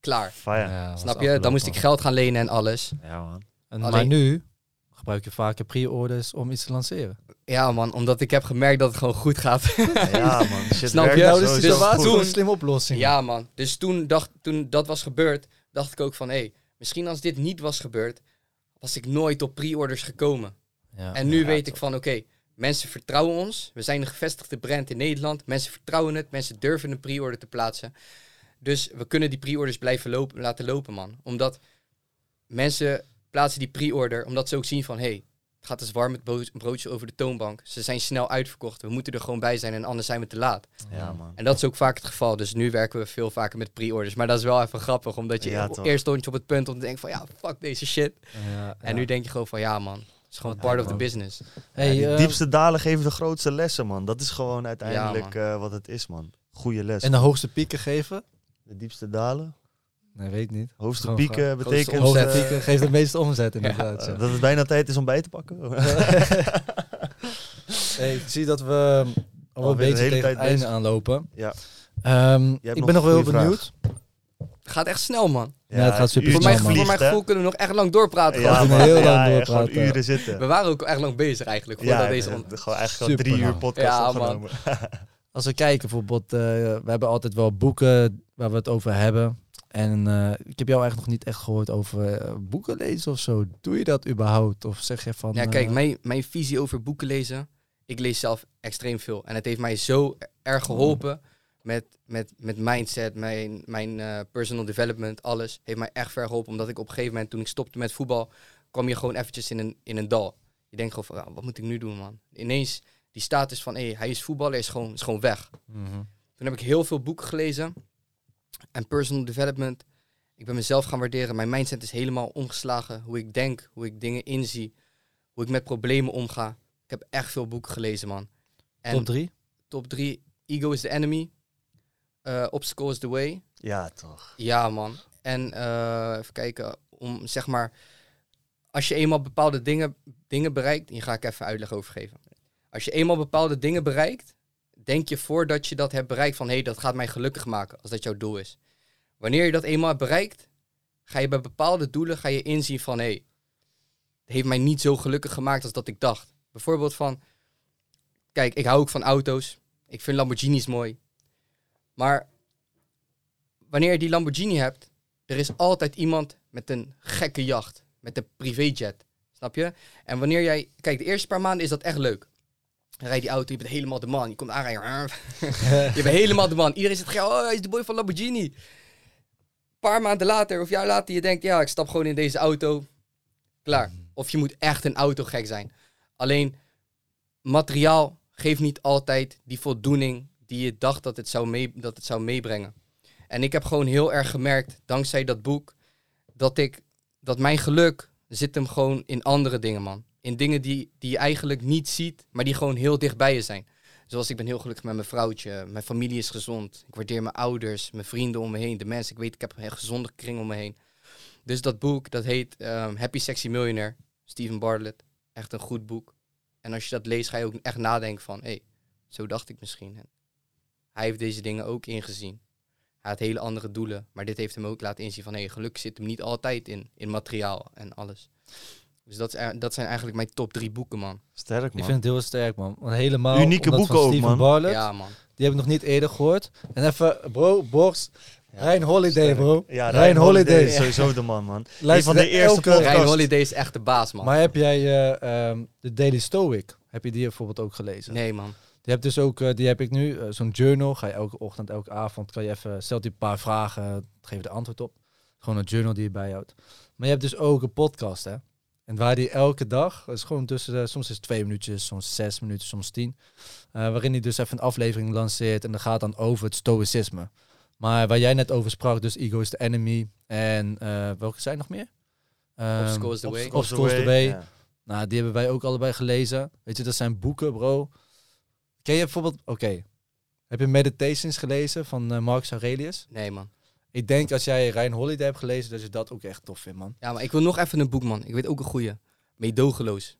klaar. Ja, Snap je? Dan moest ik geld gaan lenen en alles. Ja, man. En, Alleen, maar nu gebruik je vaker pre-orders om iets te lanceren. Ja, man, omdat ik heb gemerkt dat het gewoon goed gaat. ja, man. Shit Snap je? Nou, dus, dus toen, een slim oplossing. Ja, man. Dus toen, dacht, toen dat was gebeurd, dacht ik ook van, hé, hey, misschien als dit niet was gebeurd, was ik nooit op pre-orders gekomen. Ja, en nu ja, weet ik van, oké, okay, mensen vertrouwen ons. We zijn een gevestigde brand in Nederland. Mensen vertrouwen het. Mensen durven een pre-order te plaatsen. Dus we kunnen die pre-orders blijven lopen, laten lopen, man. Omdat mensen plaatsen die pre-order, omdat ze ook zien van, hé, hey, gaat dus warm met broodje over de toonbank. Ze zijn snel uitverkocht. We moeten er gewoon bij zijn en anders zijn we te laat. Ja, man. En dat is ook vaak het geval. Dus nu werken we veel vaker met pre-orders. Maar dat is wel even grappig, omdat je ja, eerst stond je op het punt om te denken van, ja, fuck deze shit. Ja, en nu denk je gewoon van, ja, man. Het is gewoon part of the business. Hey, die uh, diepste dalen geven de grootste lessen, man. Dat is gewoon uiteindelijk uh, wat het is, man. Goede les. En de hoogste pieken geven? De diepste dalen? Nee, weet niet. Hoogste pieken betekent... Hoogste pieken geeft het meeste omzet inderdaad. Ja. Dat het bijna tijd is om bij te pakken. hey, ik zie dat we al een beetje tegen het einde aanlopen. Ja. Um, ik ben nog wel heel benieuwd. Het gaat echt snel, man. Ja, het gaat super voor snel, mijn, Voor mijn gevoel kunnen we nog echt lang doorpraten. Ja, gewoon. heel lang doorpraten. uren zitten. We waren ook echt lang bezig eigenlijk. Ja, deze on... gewoon eigenlijk al drie uur podcast ja, opgenomen. Als we kijken bijvoorbeeld, uh, we hebben altijd wel boeken waar we het over hebben. En uh, ik heb jou eigenlijk nog niet echt gehoord over uh, boeken lezen of zo. Doe je dat überhaupt? Of zeg je van... Ja, kijk, mijn, mijn visie over boeken lezen. Ik lees zelf extreem veel. En het heeft mij zo erg geholpen met, met, met mindset, mijn, mijn personal development, alles. Heeft mij echt ver geholpen. Omdat ik op een gegeven moment, toen ik stopte met voetbal, kwam je gewoon eventjes in een, in een dal. Je denkt gewoon van, wat moet ik nu doen, man? Ineens die status van, hé, hey, hij is voetballer, is gewoon, is gewoon weg. Mm -hmm. Toen heb ik heel veel boeken gelezen en personal development. Ik ben mezelf gaan waarderen. Mijn mindset is helemaal omgeslagen. Hoe ik denk, hoe ik dingen inzie, hoe ik met problemen omga. Ik heb echt veel boeken gelezen, man. En top drie? Top drie. Ego is the enemy. Uh, obstacle is the way. Ja, toch. Ja, man. En uh, even kijken, om zeg maar, als je eenmaal bepaalde dingen, dingen bereikt, hier ga ik even uitleg over geven. Als je eenmaal bepaalde dingen bereikt, denk je voordat je dat hebt bereikt van hé, hey, dat gaat mij gelukkig maken, als dat jouw doel is. Wanneer je dat eenmaal hebt bereikt, ga je bij bepaalde doelen ga je inzien van hé, hey, het heeft mij niet zo gelukkig gemaakt als dat ik dacht. Bijvoorbeeld van, kijk, ik hou ook van auto's. Ik vind Lamborghinis mooi. Maar wanneer je die Lamborghini hebt, er is altijd iemand met een gekke jacht, met een privéjet. Snap je? En wanneer jij, kijk, de eerste paar maanden is dat echt leuk. Rijd die auto, je bent helemaal de man. Je komt aanrijden. je bent helemaal de man. Iedereen zegt, oh, hij is de boy van Lamborghini. Een paar maanden later of jaar later, je denkt, ja, ik stap gewoon in deze auto. Klaar. Of je moet echt een auto gek zijn. Alleen, materiaal geeft niet altijd die voldoening die je dacht dat het zou, mee, dat het zou meebrengen. En ik heb gewoon heel erg gemerkt, dankzij dat boek, dat ik dat mijn geluk zit hem gewoon in andere dingen, man. In dingen die, die je eigenlijk niet ziet, maar die gewoon heel dicht bij je zijn. Zoals ik ben heel gelukkig met mijn vrouwtje, mijn familie is gezond. Ik waardeer mijn ouders, mijn vrienden om me heen, de mensen. Ik weet, ik heb een gezonde kring om me heen. Dus dat boek, dat heet ehm, Happy Sexy Millionaire, Steven Bartlett. Echt een goed boek. En als je dat leest, ga je ook echt nadenken van, hé, hey, zo dacht ik misschien. En hij heeft deze dingen ook ingezien. Hij had hele andere doelen, maar dit heeft hem ook laten inzien van, hé, hey, geluk zit hem niet altijd in, in materiaal en alles. Dus dat, is, dat zijn eigenlijk mijn top drie boeken, man. Sterk, Ik man. vind het heel sterk, man. Want helemaal Unieke boeken van ook, Steven man. Ja, man. Die heb ik nog niet eerder gehoord. En even, bro, Box. Rijn Holiday, Sterk. bro. Ja, Rijn Rijn Holiday Holiday. is sowieso de man, man. Een Luister van de eerste elke- podcast. Ryan Holiday is echt de baas, man. Maar heb jij eh, ehm, de Daily Stoic? Heb je die bijvoorbeeld ook gelezen? Nee, man. Die heb dus ook, eh, die heb ik nu, eh, zo'n journal. Ga je elke ochtend, elke avond, kan je even, stelt hij een paar vragen, geef je de antwoord op. Gewoon een journal die je bijhoudt. Maar je hebt dus ook een podcast, hè? En waar die elke dag, dat is gewoon tussen, de, soms is het twee minuutjes, soms zes minuten, soms tien. eh, waarin hij dus even een aflevering lanceert en dat gaat dan over het stoïcisme. Maar waar jij net over sprak, dus ego is the enemy. En eh, welke zijn nog meer? Ehm, Obstacle is the way. Obstacle is the way. Nou, die hebben wij ook allebei gelezen. Weet je, dat zijn boeken, bro. Ken je bijvoorbeeld... Oké. Heb je Meditations gelezen van eh, Marcus Aurelius? Nee, man. Ik denk als jij Rijn Holiday hebt gelezen, dat je dat ook echt tof vindt, man. Ja, maar ik wil nog even een boek, man. Ik weet ook een goeie. Meedogenloos.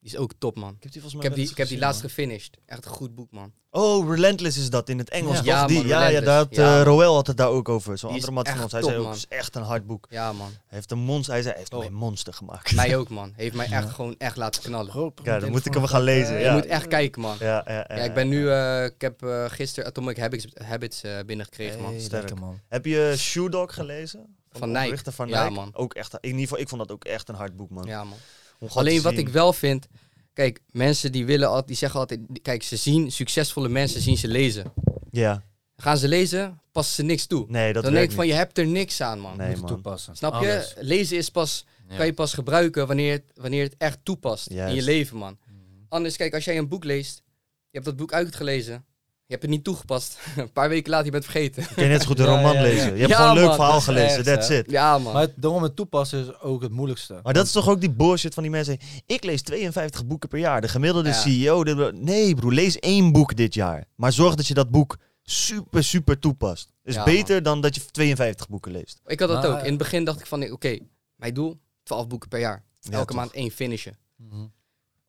Die is ook top, man. Ik heb die volgens Ik heb die, ik heb die laatst gefinished. Echt een goed boek, man. man. Oh, Relentless is dat in het Engels, Ja. toch? Ja, die, man, ja, ja, had Ja, eh, man. Roel had het daar ook over. Zo'n andere mat van ons. Hij top, zei ook, man. het is echt een hard boek. Ja, man. Hij heeft een monster, hij zei, heeft Oh. mij monster gemaakt. Mij ook, man. Heeft mij echt Ja. gewoon echt laten knallen. Ja, dan moet ik hem gaan lezen. Je Ja. moet echt kijken, man. Ja, ja, ja, Ja, ik ben nu... eh, ik heb eh, gisteren Atomic Habits, Habits eh, binnengekregen, man. Sterk. man. Heb je Shoe Dog gelezen? Van Nike. oprichter Van Ja, Nike? man. Ook echt, in ieder geval, ik vond dat ook echt een hard boek, man. Ja, man. Alleen wat zien. ik wel vind... Kijk, mensen die willen altijd... Die zeggen altijd... Kijk, ze zien... Succesvolle mensen zien ze lezen. Ja, Gaan ze lezen, passen ze niks toe. nee, dat dan denk ik van, niet. je hebt er niks aan, man. Nee, Moet man. toepassen. Snap je? Alles. Lezen is pas, Ja. kan je pas gebruiken wanneer het, wanneer het echt toepast in je leven, man. Mhm. Anders, kijk, als jij een boek leest, je hebt dat boek uitgelezen, je hebt het niet toegepast, een paar weken later je bent vergeten. Je kan net zo goed een Ja, roman ja, ja. lezen. Je hebt Ja, gewoon een leuk man, verhaal dat gelezen, echt, that's hè. it. Ja, man. Maar het, daarom het toepassen is ook het moeilijkste. Maar dat is toch ook die bullshit van die mensen. Ik lees 52 boeken per jaar. De gemiddelde Ja. CEO. nee, broer, lees één boek dit jaar. Maar zorg dat je dat boek super, super toepast. Is Ja, beter dan dat je 52 boeken leest. ik had dat Maar, ook. In het begin dacht ik van, oké, mijn doel, 12 boeken per jaar. Ja, Elke maand één finishen. Mhm.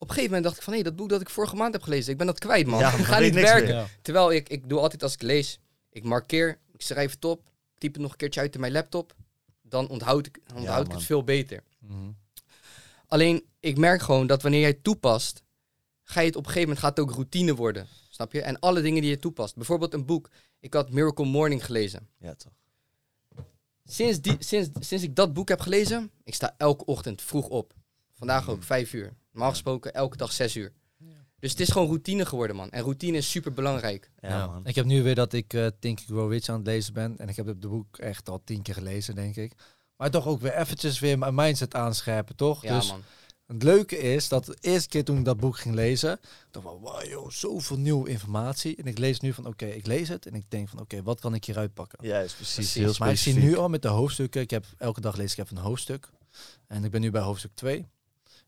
Op een gegeven moment dacht ik van, hé, dat boek dat ik vorige maand heb gelezen, ik ben dat kwijt, man. Ja, ik maar ga niet werken. Ja. Terwijl ik, ik doe altijd als ik lees, ik markeer, ik schrijf het op, ik typ het nog een keertje uit in mijn laptop. Dan onthoud ik, onthoud ik man. het veel beter. Mhm. Alleen, ik merk gewoon dat wanneer jij het toepast, ga je het op een gegeven moment gaat het ook routine worden. Snap je? En alle dingen die je toepast. Bijvoorbeeld een boek. Ik had Miracle Morning gelezen. Ja, toch. Sinds, die, sinds, sinds ik dat boek heb gelezen, ik sta elke ochtend vroeg op. Vandaag ook, vijf uur. Normaal gesproken elke dag zes uur. Dus het is gewoon routine geworden, man. En routine is super belangrijk. Ja, Ja. man. Ik heb nu weer dat ik eh Think and Grow Rich aan het lezen ben. En ik heb het boek echt al tien keer gelezen, denk ik. Maar toch ook weer eventjes weer mijn mindset aanscherpen, toch? Ja, dus man. het leuke is dat de eerste keer toen ik dat boek ging lezen, dacht ik van, wow, joh, zoveel nieuwe informatie. En ik lees nu van, oké, ik lees het en ik denk van, oké, wat kan ik hieruit pakken? Juist, precies. Precies. Heel Maar ik zie nu al met de hoofdstukken, ik heb elke dag lees ik even een hoofdstuk. En ik ben nu bij hoofdstuk 2.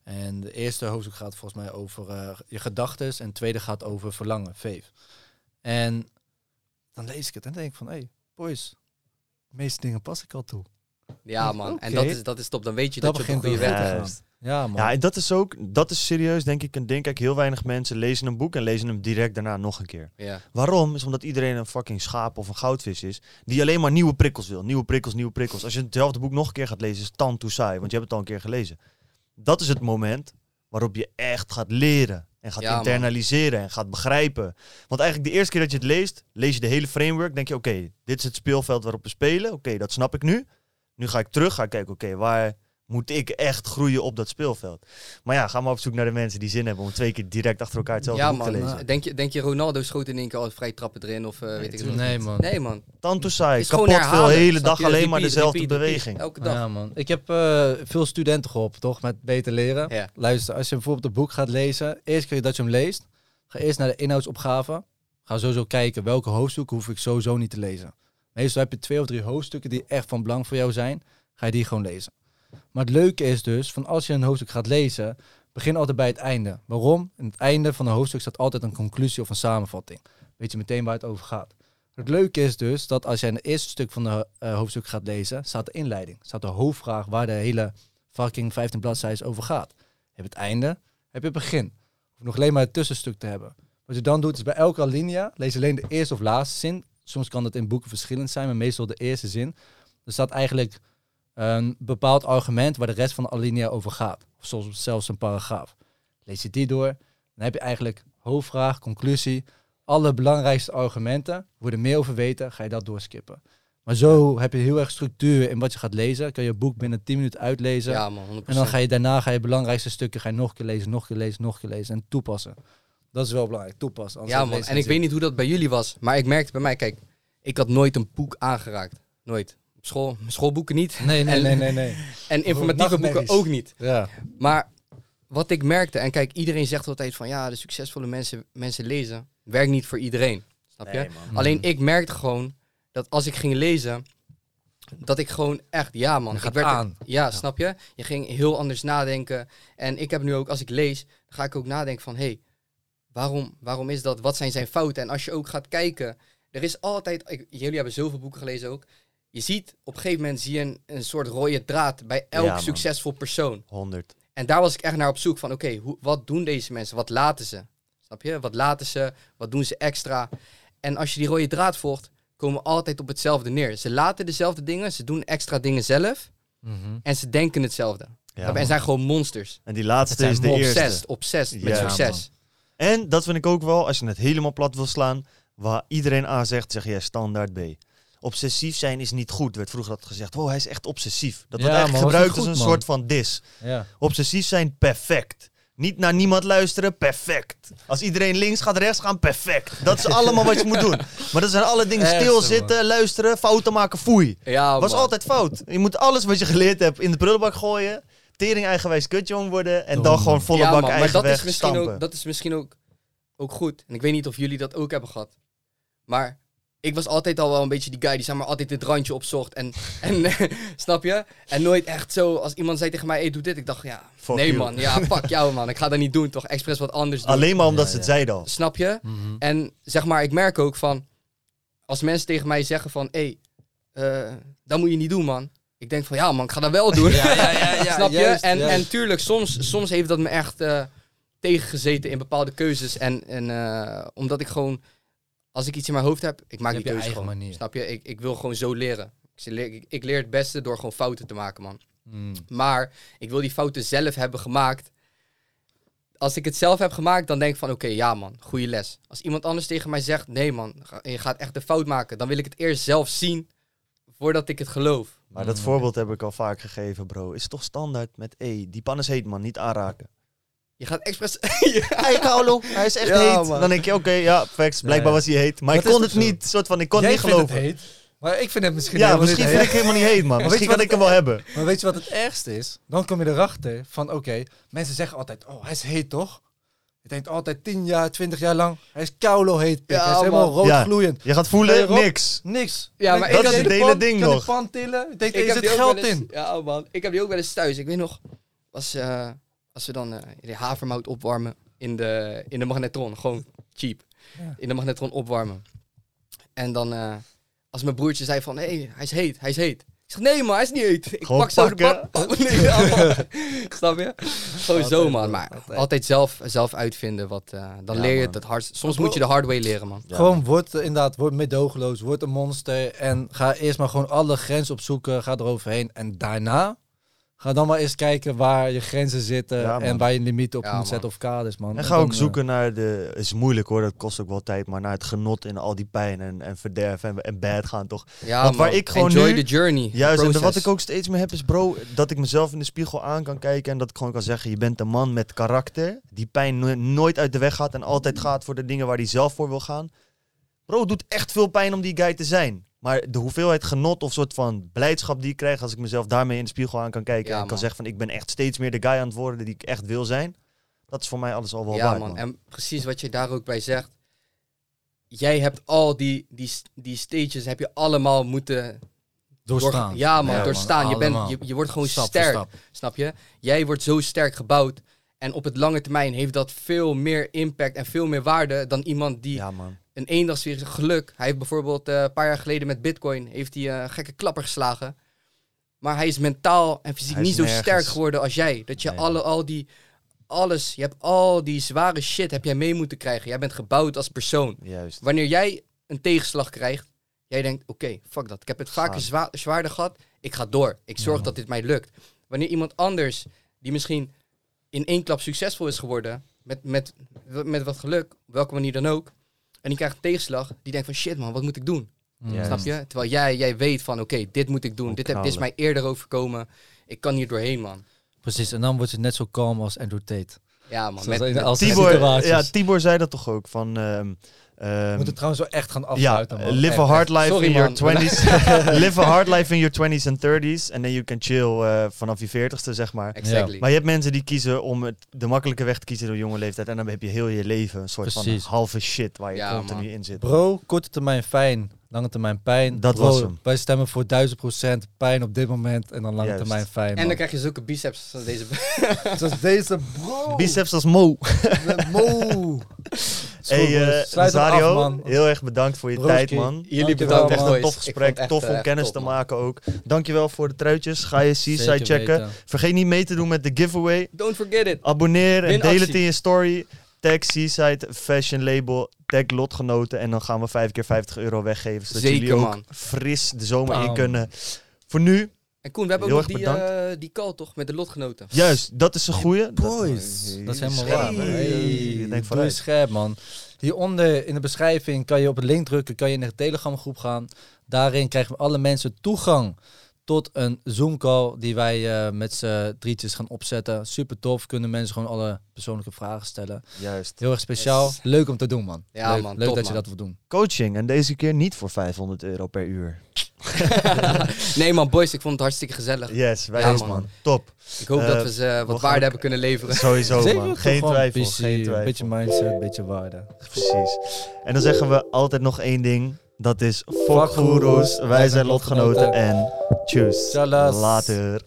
En de eerste hoofdstuk gaat volgens mij over eh, je gedachten en het tweede gaat over verlangen, faith. En dan lees ik het en denk ik van, hé, hey, boys, de meeste dingen pas ik al toe. Ja, man. En dat is, dat is top. Dan weet je Dat dat, je op de begint goede weg gaan. Ja, man. Ja, en dat is ook, dat is serieus denk ik een ding. Kijk, heel weinig mensen lezen een boek en lezen hem direct daarna nog een keer. Ja. Waarom? Is omdat iedereen een fucking schaap of een goudvis is. Die alleen maar nieuwe prikkels wil. Nieuwe prikkels, nieuwe prikkels. Als je hetzelfde boek nog een keer gaat lezen, is het toe saai. Want je hebt het al een keer gelezen. Dat is het moment waarop je echt gaat leren. En gaat Ja, man. internaliseren en gaat begrijpen. Want eigenlijk de eerste keer dat je het leest, lees je de hele framework. Denk je, oké, dit is het speelveld waarop we spelen. Oké, dat snap ik nu. Nu ga ik terug, ga ik kijken, oké, waar moet ik echt groeien op dat speelveld? Maar ja, ga maar op zoek naar de mensen die zin hebben om twee keer direct achter elkaar hetzelfde Ja, boek te man. lezen. Denk je, denk je Ronaldo schoot in één keer al vrij trappen erin? Of eh, weet ik het tuurlijk nee, man. Nee, man. Tanto saai, Is gewoon kapot veel, herhalen, hele snap dag je? alleen maar dezelfde repeat, repeat. beweging. Elke dag. Ja, man. Ik heb eh, veel studenten geholpen, toch? Met beter leren. Ja. Luister, als je bijvoorbeeld een boek gaat lezen, eerst keer dat je hem leest, Ga eerst naar de inhoudsopgave. Ga sowieso kijken welke hoofdstukken hoef ik sowieso niet te lezen. Meestal heb je twee of drie hoofdstukken die echt van belang voor jou zijn. Ga je die gewoon lezen. Maar het leuke is dus, van als je een hoofdstuk gaat lezen, begin altijd bij het einde. Waarom? In het einde van een hoofdstuk staat altijd een conclusie of een samenvatting. Weet je meteen waar het over gaat. Het leuke is dus dat als jij het eerste stuk van de eh, hoofdstuk gaat lezen, staat de inleiding. Staat de hoofdvraag waar de hele fucking 15 bladzijden over gaat. Heb het einde, heb je het begin. Of nog alleen maar het tussenstuk te hebben. Wat je dan doet is bij elke alinea lees alleen de eerste of laatste zin. Soms kan het in boeken verschillend zijn, maar meestal de eerste zin. Er staat eigenlijk een bepaald argument waar de rest van de alinea over gaat. Of soms zelfs een paragraaf. Lees je die door, dan heb je eigenlijk hoofdvraag, conclusie. Alle belangrijkste argumenten, worden meer over weten, ga je dat doorskippen. Maar zo heb je heel erg structuur in wat je gaat lezen. Kan je het boek binnen 10 minuten uitlezen. Ja, man, 100%. En dan ga je daarna ga je belangrijkste stukken ga je nog een keer lezen, nog een keer lezen, nog een keer lezen en toepassen. Dat is wel belangrijk, toepassen. Ja, man. je En ik zin. weet niet hoe dat bij jullie was, maar ik merkte bij mij, kijk, ik had nooit een boek aangeraakt. Nooit. Op school, schoolboeken niet. Nee, nee, En- nee, nee, nee. En informatieve boeken ook niet. Ja. Maar wat ik merkte, en kijk, iedereen zegt altijd van ja, de succesvolle mensen, mensen lezen, werkt niet voor iedereen. Snap je? Nee, man. Alleen ik merkte gewoon dat als ik ging lezen, dat ik gewoon echt, ja man, ik werd, aan. Ja, snap je? Je ging heel anders nadenken. En ik heb nu ook, als ik lees, dan ga ik ook nadenken van, hé, hey, waarom, waarom is dat? Wat zijn zijn fouten? En als je ook gaat kijken, er is altijd, ik- jullie hebben zoveel boeken gelezen ook. Je ziet, op een gegeven moment zie je een, een soort rode draad bij elk Ja, succesvol persoon. 100. En daar was ik echt naar op zoek van, oké, hoe wat doen deze mensen? Wat laten ze? Snap je? Wat laten ze? Wat doen ze extra? En als je die rode draad volgt, komen we altijd op hetzelfde neer. Ze laten dezelfde dingen, ze doen extra dingen zelf Mhm. en ze denken hetzelfde. Ja, en zijn gewoon monsters. En die laatste is de Obsessed, eerste. obsessed met Ja, succes. En dat vind ik ook wel, als je het helemaal plat wil slaan, waar iedereen A zegt, zeg jij standaard B. Obsessief zijn is niet goed, werd vroeger altijd gezegd. Wow, hij is echt obsessief. Dat wordt eigenlijk gebruikt als een man. soort van dis. Ja. Obsessief zijn, perfect. Niet naar niemand luisteren, perfect. Als iedereen links gaat, rechts gaan, perfect. Dat is allemaal wat je moet doen. Maar dat zijn alle dingen stilzitten, luisteren, fouten maken, foei. Ja, was man. altijd fout. Je moet alles wat je geleerd hebt in de prullenbak gooien. Tering eigenwijs kutjong worden. En dan Oh. gewoon volle ja, bak man, maar dat is, misschien stampen. ook, dat is misschien ook, ook goed. En ik weet niet of jullie dat ook hebben gehad. Maar ik was altijd al wel een beetje die guy die zeg maar altijd het randje opzocht. En, en snap je? En nooit echt zo, als iemand zei tegen mij, hey, doe dit. Ik dacht, ja, Fuck nee you. man, ja, fuck jou man. Ik ga dat niet doen, toch expres wat anders doen. Alleen maar omdat Ja, ze het ja. zeiden al. Snap je? Mhm. En zeg maar, ik merk ook van, als mensen tegen mij zeggen van, hé, hey, eh, dat moet je niet doen, man. Ik denk van, ja, man, ik ga dat wel doen. Ja, ja, ja, ja, Snap je? juist, en, juist. en tuurlijk, soms, soms heeft dat me echt eh, tegengezeten in bepaalde keuzes. En, en eh, omdat ik gewoon, als ik iets in mijn hoofd heb, ik maak die keuze eigen gewoon. manier. Snap je? Ik, ik wil gewoon zo leren. Ik leer, ik, ik leer het beste door gewoon fouten te maken, man. Mm. Maar ik wil die fouten zelf hebben gemaakt. Als ik het zelf heb gemaakt, dan denk ik van oké, ja man, goede les. Als iemand anders tegen mij zegt, nee man, je gaat echt de fout maken. Dan wil ik het eerst zelf zien, voordat ik het geloof. Maar dat Mm. voorbeeld heb ik al vaak gegeven, bro. Is toch standaard met E. Die pan is heet, man. Niet aanraken. Je gaat expres... Hey, Kaulo, hij is echt Ja, heet. man. Dan denk je, oké, ja, facts. Blijkbaar Ja, ja. was hij heet. Maar Dat ik is kon het zo? niet, soort van, ik kon Jij het niet vindt geloven. het heet, maar ik vind het misschien Ja, helemaal misschien niet vind ik helemaal niet heet, man. Misschien kan ik hem wel hebben. Maar weet je wat het ergste is? Dan kom je erachter van, oké, mensen zeggen altijd, oh, hij is heet toch? Je denkt altijd 10 jaar, 20 jaar lang, hij is koulo heet, pik. Ja, hij is helemaal man. rood Ja. gloeiend. Je gaat je voelen, niks. Niks. Ja, Ik maar ik je die de hele pan- ding kan de nog. pan tillen? Ik denk, Ik er zit geld in. Ja man, ik heb die ook wel eens thuis. Ik weet nog, was, eh, als we dan eh de havermout opwarmen in de, in de magnetron. Gewoon cheap. Ja. In de magnetron opwarmen. En dan, eh, als mijn broertje zei van, hé, hey, hij is heet, hij is heet. Ik zeg, nee man, hij is niet heet. Ik Gewoon pak zo de bak. Nee, man. Snap je? Gewoon zo Altijd, man. man, Maar altijd. altijd, zelf, zelf uitvinden. Wat, eh, dan Ja, leer je man. het hardst. Soms moet je de hard way leren man. Ja, gewoon word eh, inderdaad, word medogeloos, word een monster en ga eerst maar gewoon alle grenzen opzoeken, ga eroverheen en daarna ga dan maar eens kijken waar je grenzen zitten Ja, en waar je limieten op Ja, moet man. zetten of kaders, man. En ga dan, ook eh, zoeken naar de... is moeilijk hoor, dat kost ook wel tijd. Maar naar het genot in al die pijn en, en verderf en, en bad gaan toch. Ja, Want waar man. ik gewoon Enjoy nu- the journey. Juist, en wat ik ook steeds meer heb is bro, dat ik mezelf in de spiegel aan kan kijken. En dat ik gewoon kan zeggen, je bent een man met karakter. Die pijn no- nooit uit de weg gaat en altijd gaat voor de dingen waar hij zelf voor wil gaan. Bro, het doet echt veel pijn om die guy te zijn. Maar de hoeveelheid genot of soort van blijdschap die ik krijg als ik mezelf daarmee in de spiegel aan kan kijken. Ja, en kan man. zeggen van ik ben echt steeds meer de guy aan het worden die ik echt wil zijn. Dat is voor mij alles al wel ja, waard, man. man. En precies wat je daar ook bij zegt. Jij hebt al die, die, die stages heb je allemaal moeten Doorstaan. door- ja, man, Ja, doorstaan. je, bent, je, je wordt gewoon Stap voor sterk. stap. Snap je? Jij wordt zo sterk gebouwd. En op het lange termijn heeft dat veel meer impact en veel meer waarde dan iemand die Ja, een eendagsvlieg geluk. Hij heeft bijvoorbeeld eh, een paar jaar geleden met Bitcoin heeft hij eh, een gekke klapper geslagen. Maar hij is mentaal en fysiek is niet zo sterk geworden als jij. Dat je Nee. alle, al die, alles, je hebt al die zware shit heb jij mee moeten krijgen. Jij bent gebouwd als persoon. Juist. Wanneer jij een tegenslag krijgt, jij denkt, oké, fuck dat. Ik heb het vaker zwa zwaarder gehad. Ik ga door. Ik zorg dat dit mij lukt. Wanneer iemand anders, die misschien in één klap succesvol is geworden, met, met, met wat geluk, op welke manier dan ook, en die krijgt een tegenslag, die denkt van shit man, wat moet ik doen? Juist. Snap je? Terwijl jij, jij weet van oké, dit moet ik doen. Dit, heb, dit is mij eerder overkomen. Ik kan hier doorheen, man. Precies, en dan word je net zo kalm als Andrew Tate. Ja, man. Zoals Met, als- Tibor, situaties. ja, Tibor zei dat toch ook, van... ehm, We ehm, moeten trouwens wel echt gaan ja, afsluiten, man. live a hard life Sorry, in your man. 20s. live a hard life in your 20s en 30s. En then you can chill eh, vanaf je 40ste, zeg maar. exactly. Maar je hebt mensen die kiezen om het, de makkelijke weg te kiezen door jonge leeftijd. En dan heb je heel je leven een soort Precies. van halve shit waar je Ja, continu man. in zit. Bro, korte termijn fijn, lange termijn pijn. Dat Bro, was hem. Wij stemmen voor 1000% pijn op dit moment en dan lange Juist. termijn fijn. en dan krijg je zulke biceps als deze. Zoals deze bro. Biceps als Mo. Mo. Hey, af, man. heel erg bedankt voor je Broski. tijd, man. Jullie bedankt, Echt een tof gesprek, tof om eh, kennis top, te maken ook. Dankjewel voor de truitjes. Ga je Seaside checken. weten. Vergeet niet mee te doen met de giveaway. Don't forget it. Abonneer en deel het in je story. Tag Seaside Fashion Label. Tag lotgenoten. En dan gaan we vijf keer 50 euro weggeven. Zodat Zeker, jullie ook man. fris de zomer in kunnen. Voor nu, En Koen, we hebben Heel ook nog die, eh, die call toch met de lotgenoten. juist, dat is een goeie. Boys. Dat is helemaal Scherp, waar. hè? Hey, doe je scherp, man. Hieronder in de beschrijving kan je op het link drukken, kan je in de Telegram groep gaan. Daarin krijgen alle mensen toegang tot een Zoom call die wij eh, met z'n drietjes gaan opzetten. Super tof, kunnen mensen gewoon alle persoonlijke vragen stellen. Juist. Heel erg speciaal. Yes. Leuk om te doen, man. Ja, leuk man, leuk top, dat je man. dat wil doen. Coaching. En deze keer niet voor 500 euro per uur. nee man, boys, ik vond het hartstikke gezellig. Yes, wij Ja, man. man. Top. Ik hoop Eh, dat we ze wat we gaan waarde hebben kunnen leveren. Sowieso, Zeker man. Geen twijfel. een beetje- Geen Een twijfel. beetje mindset, een beetje waarde. Precies. En dan zeggen we altijd nog één ding. Dat is fuck Fuck goeroes, wij zijn lotgenoten en tjus. Later.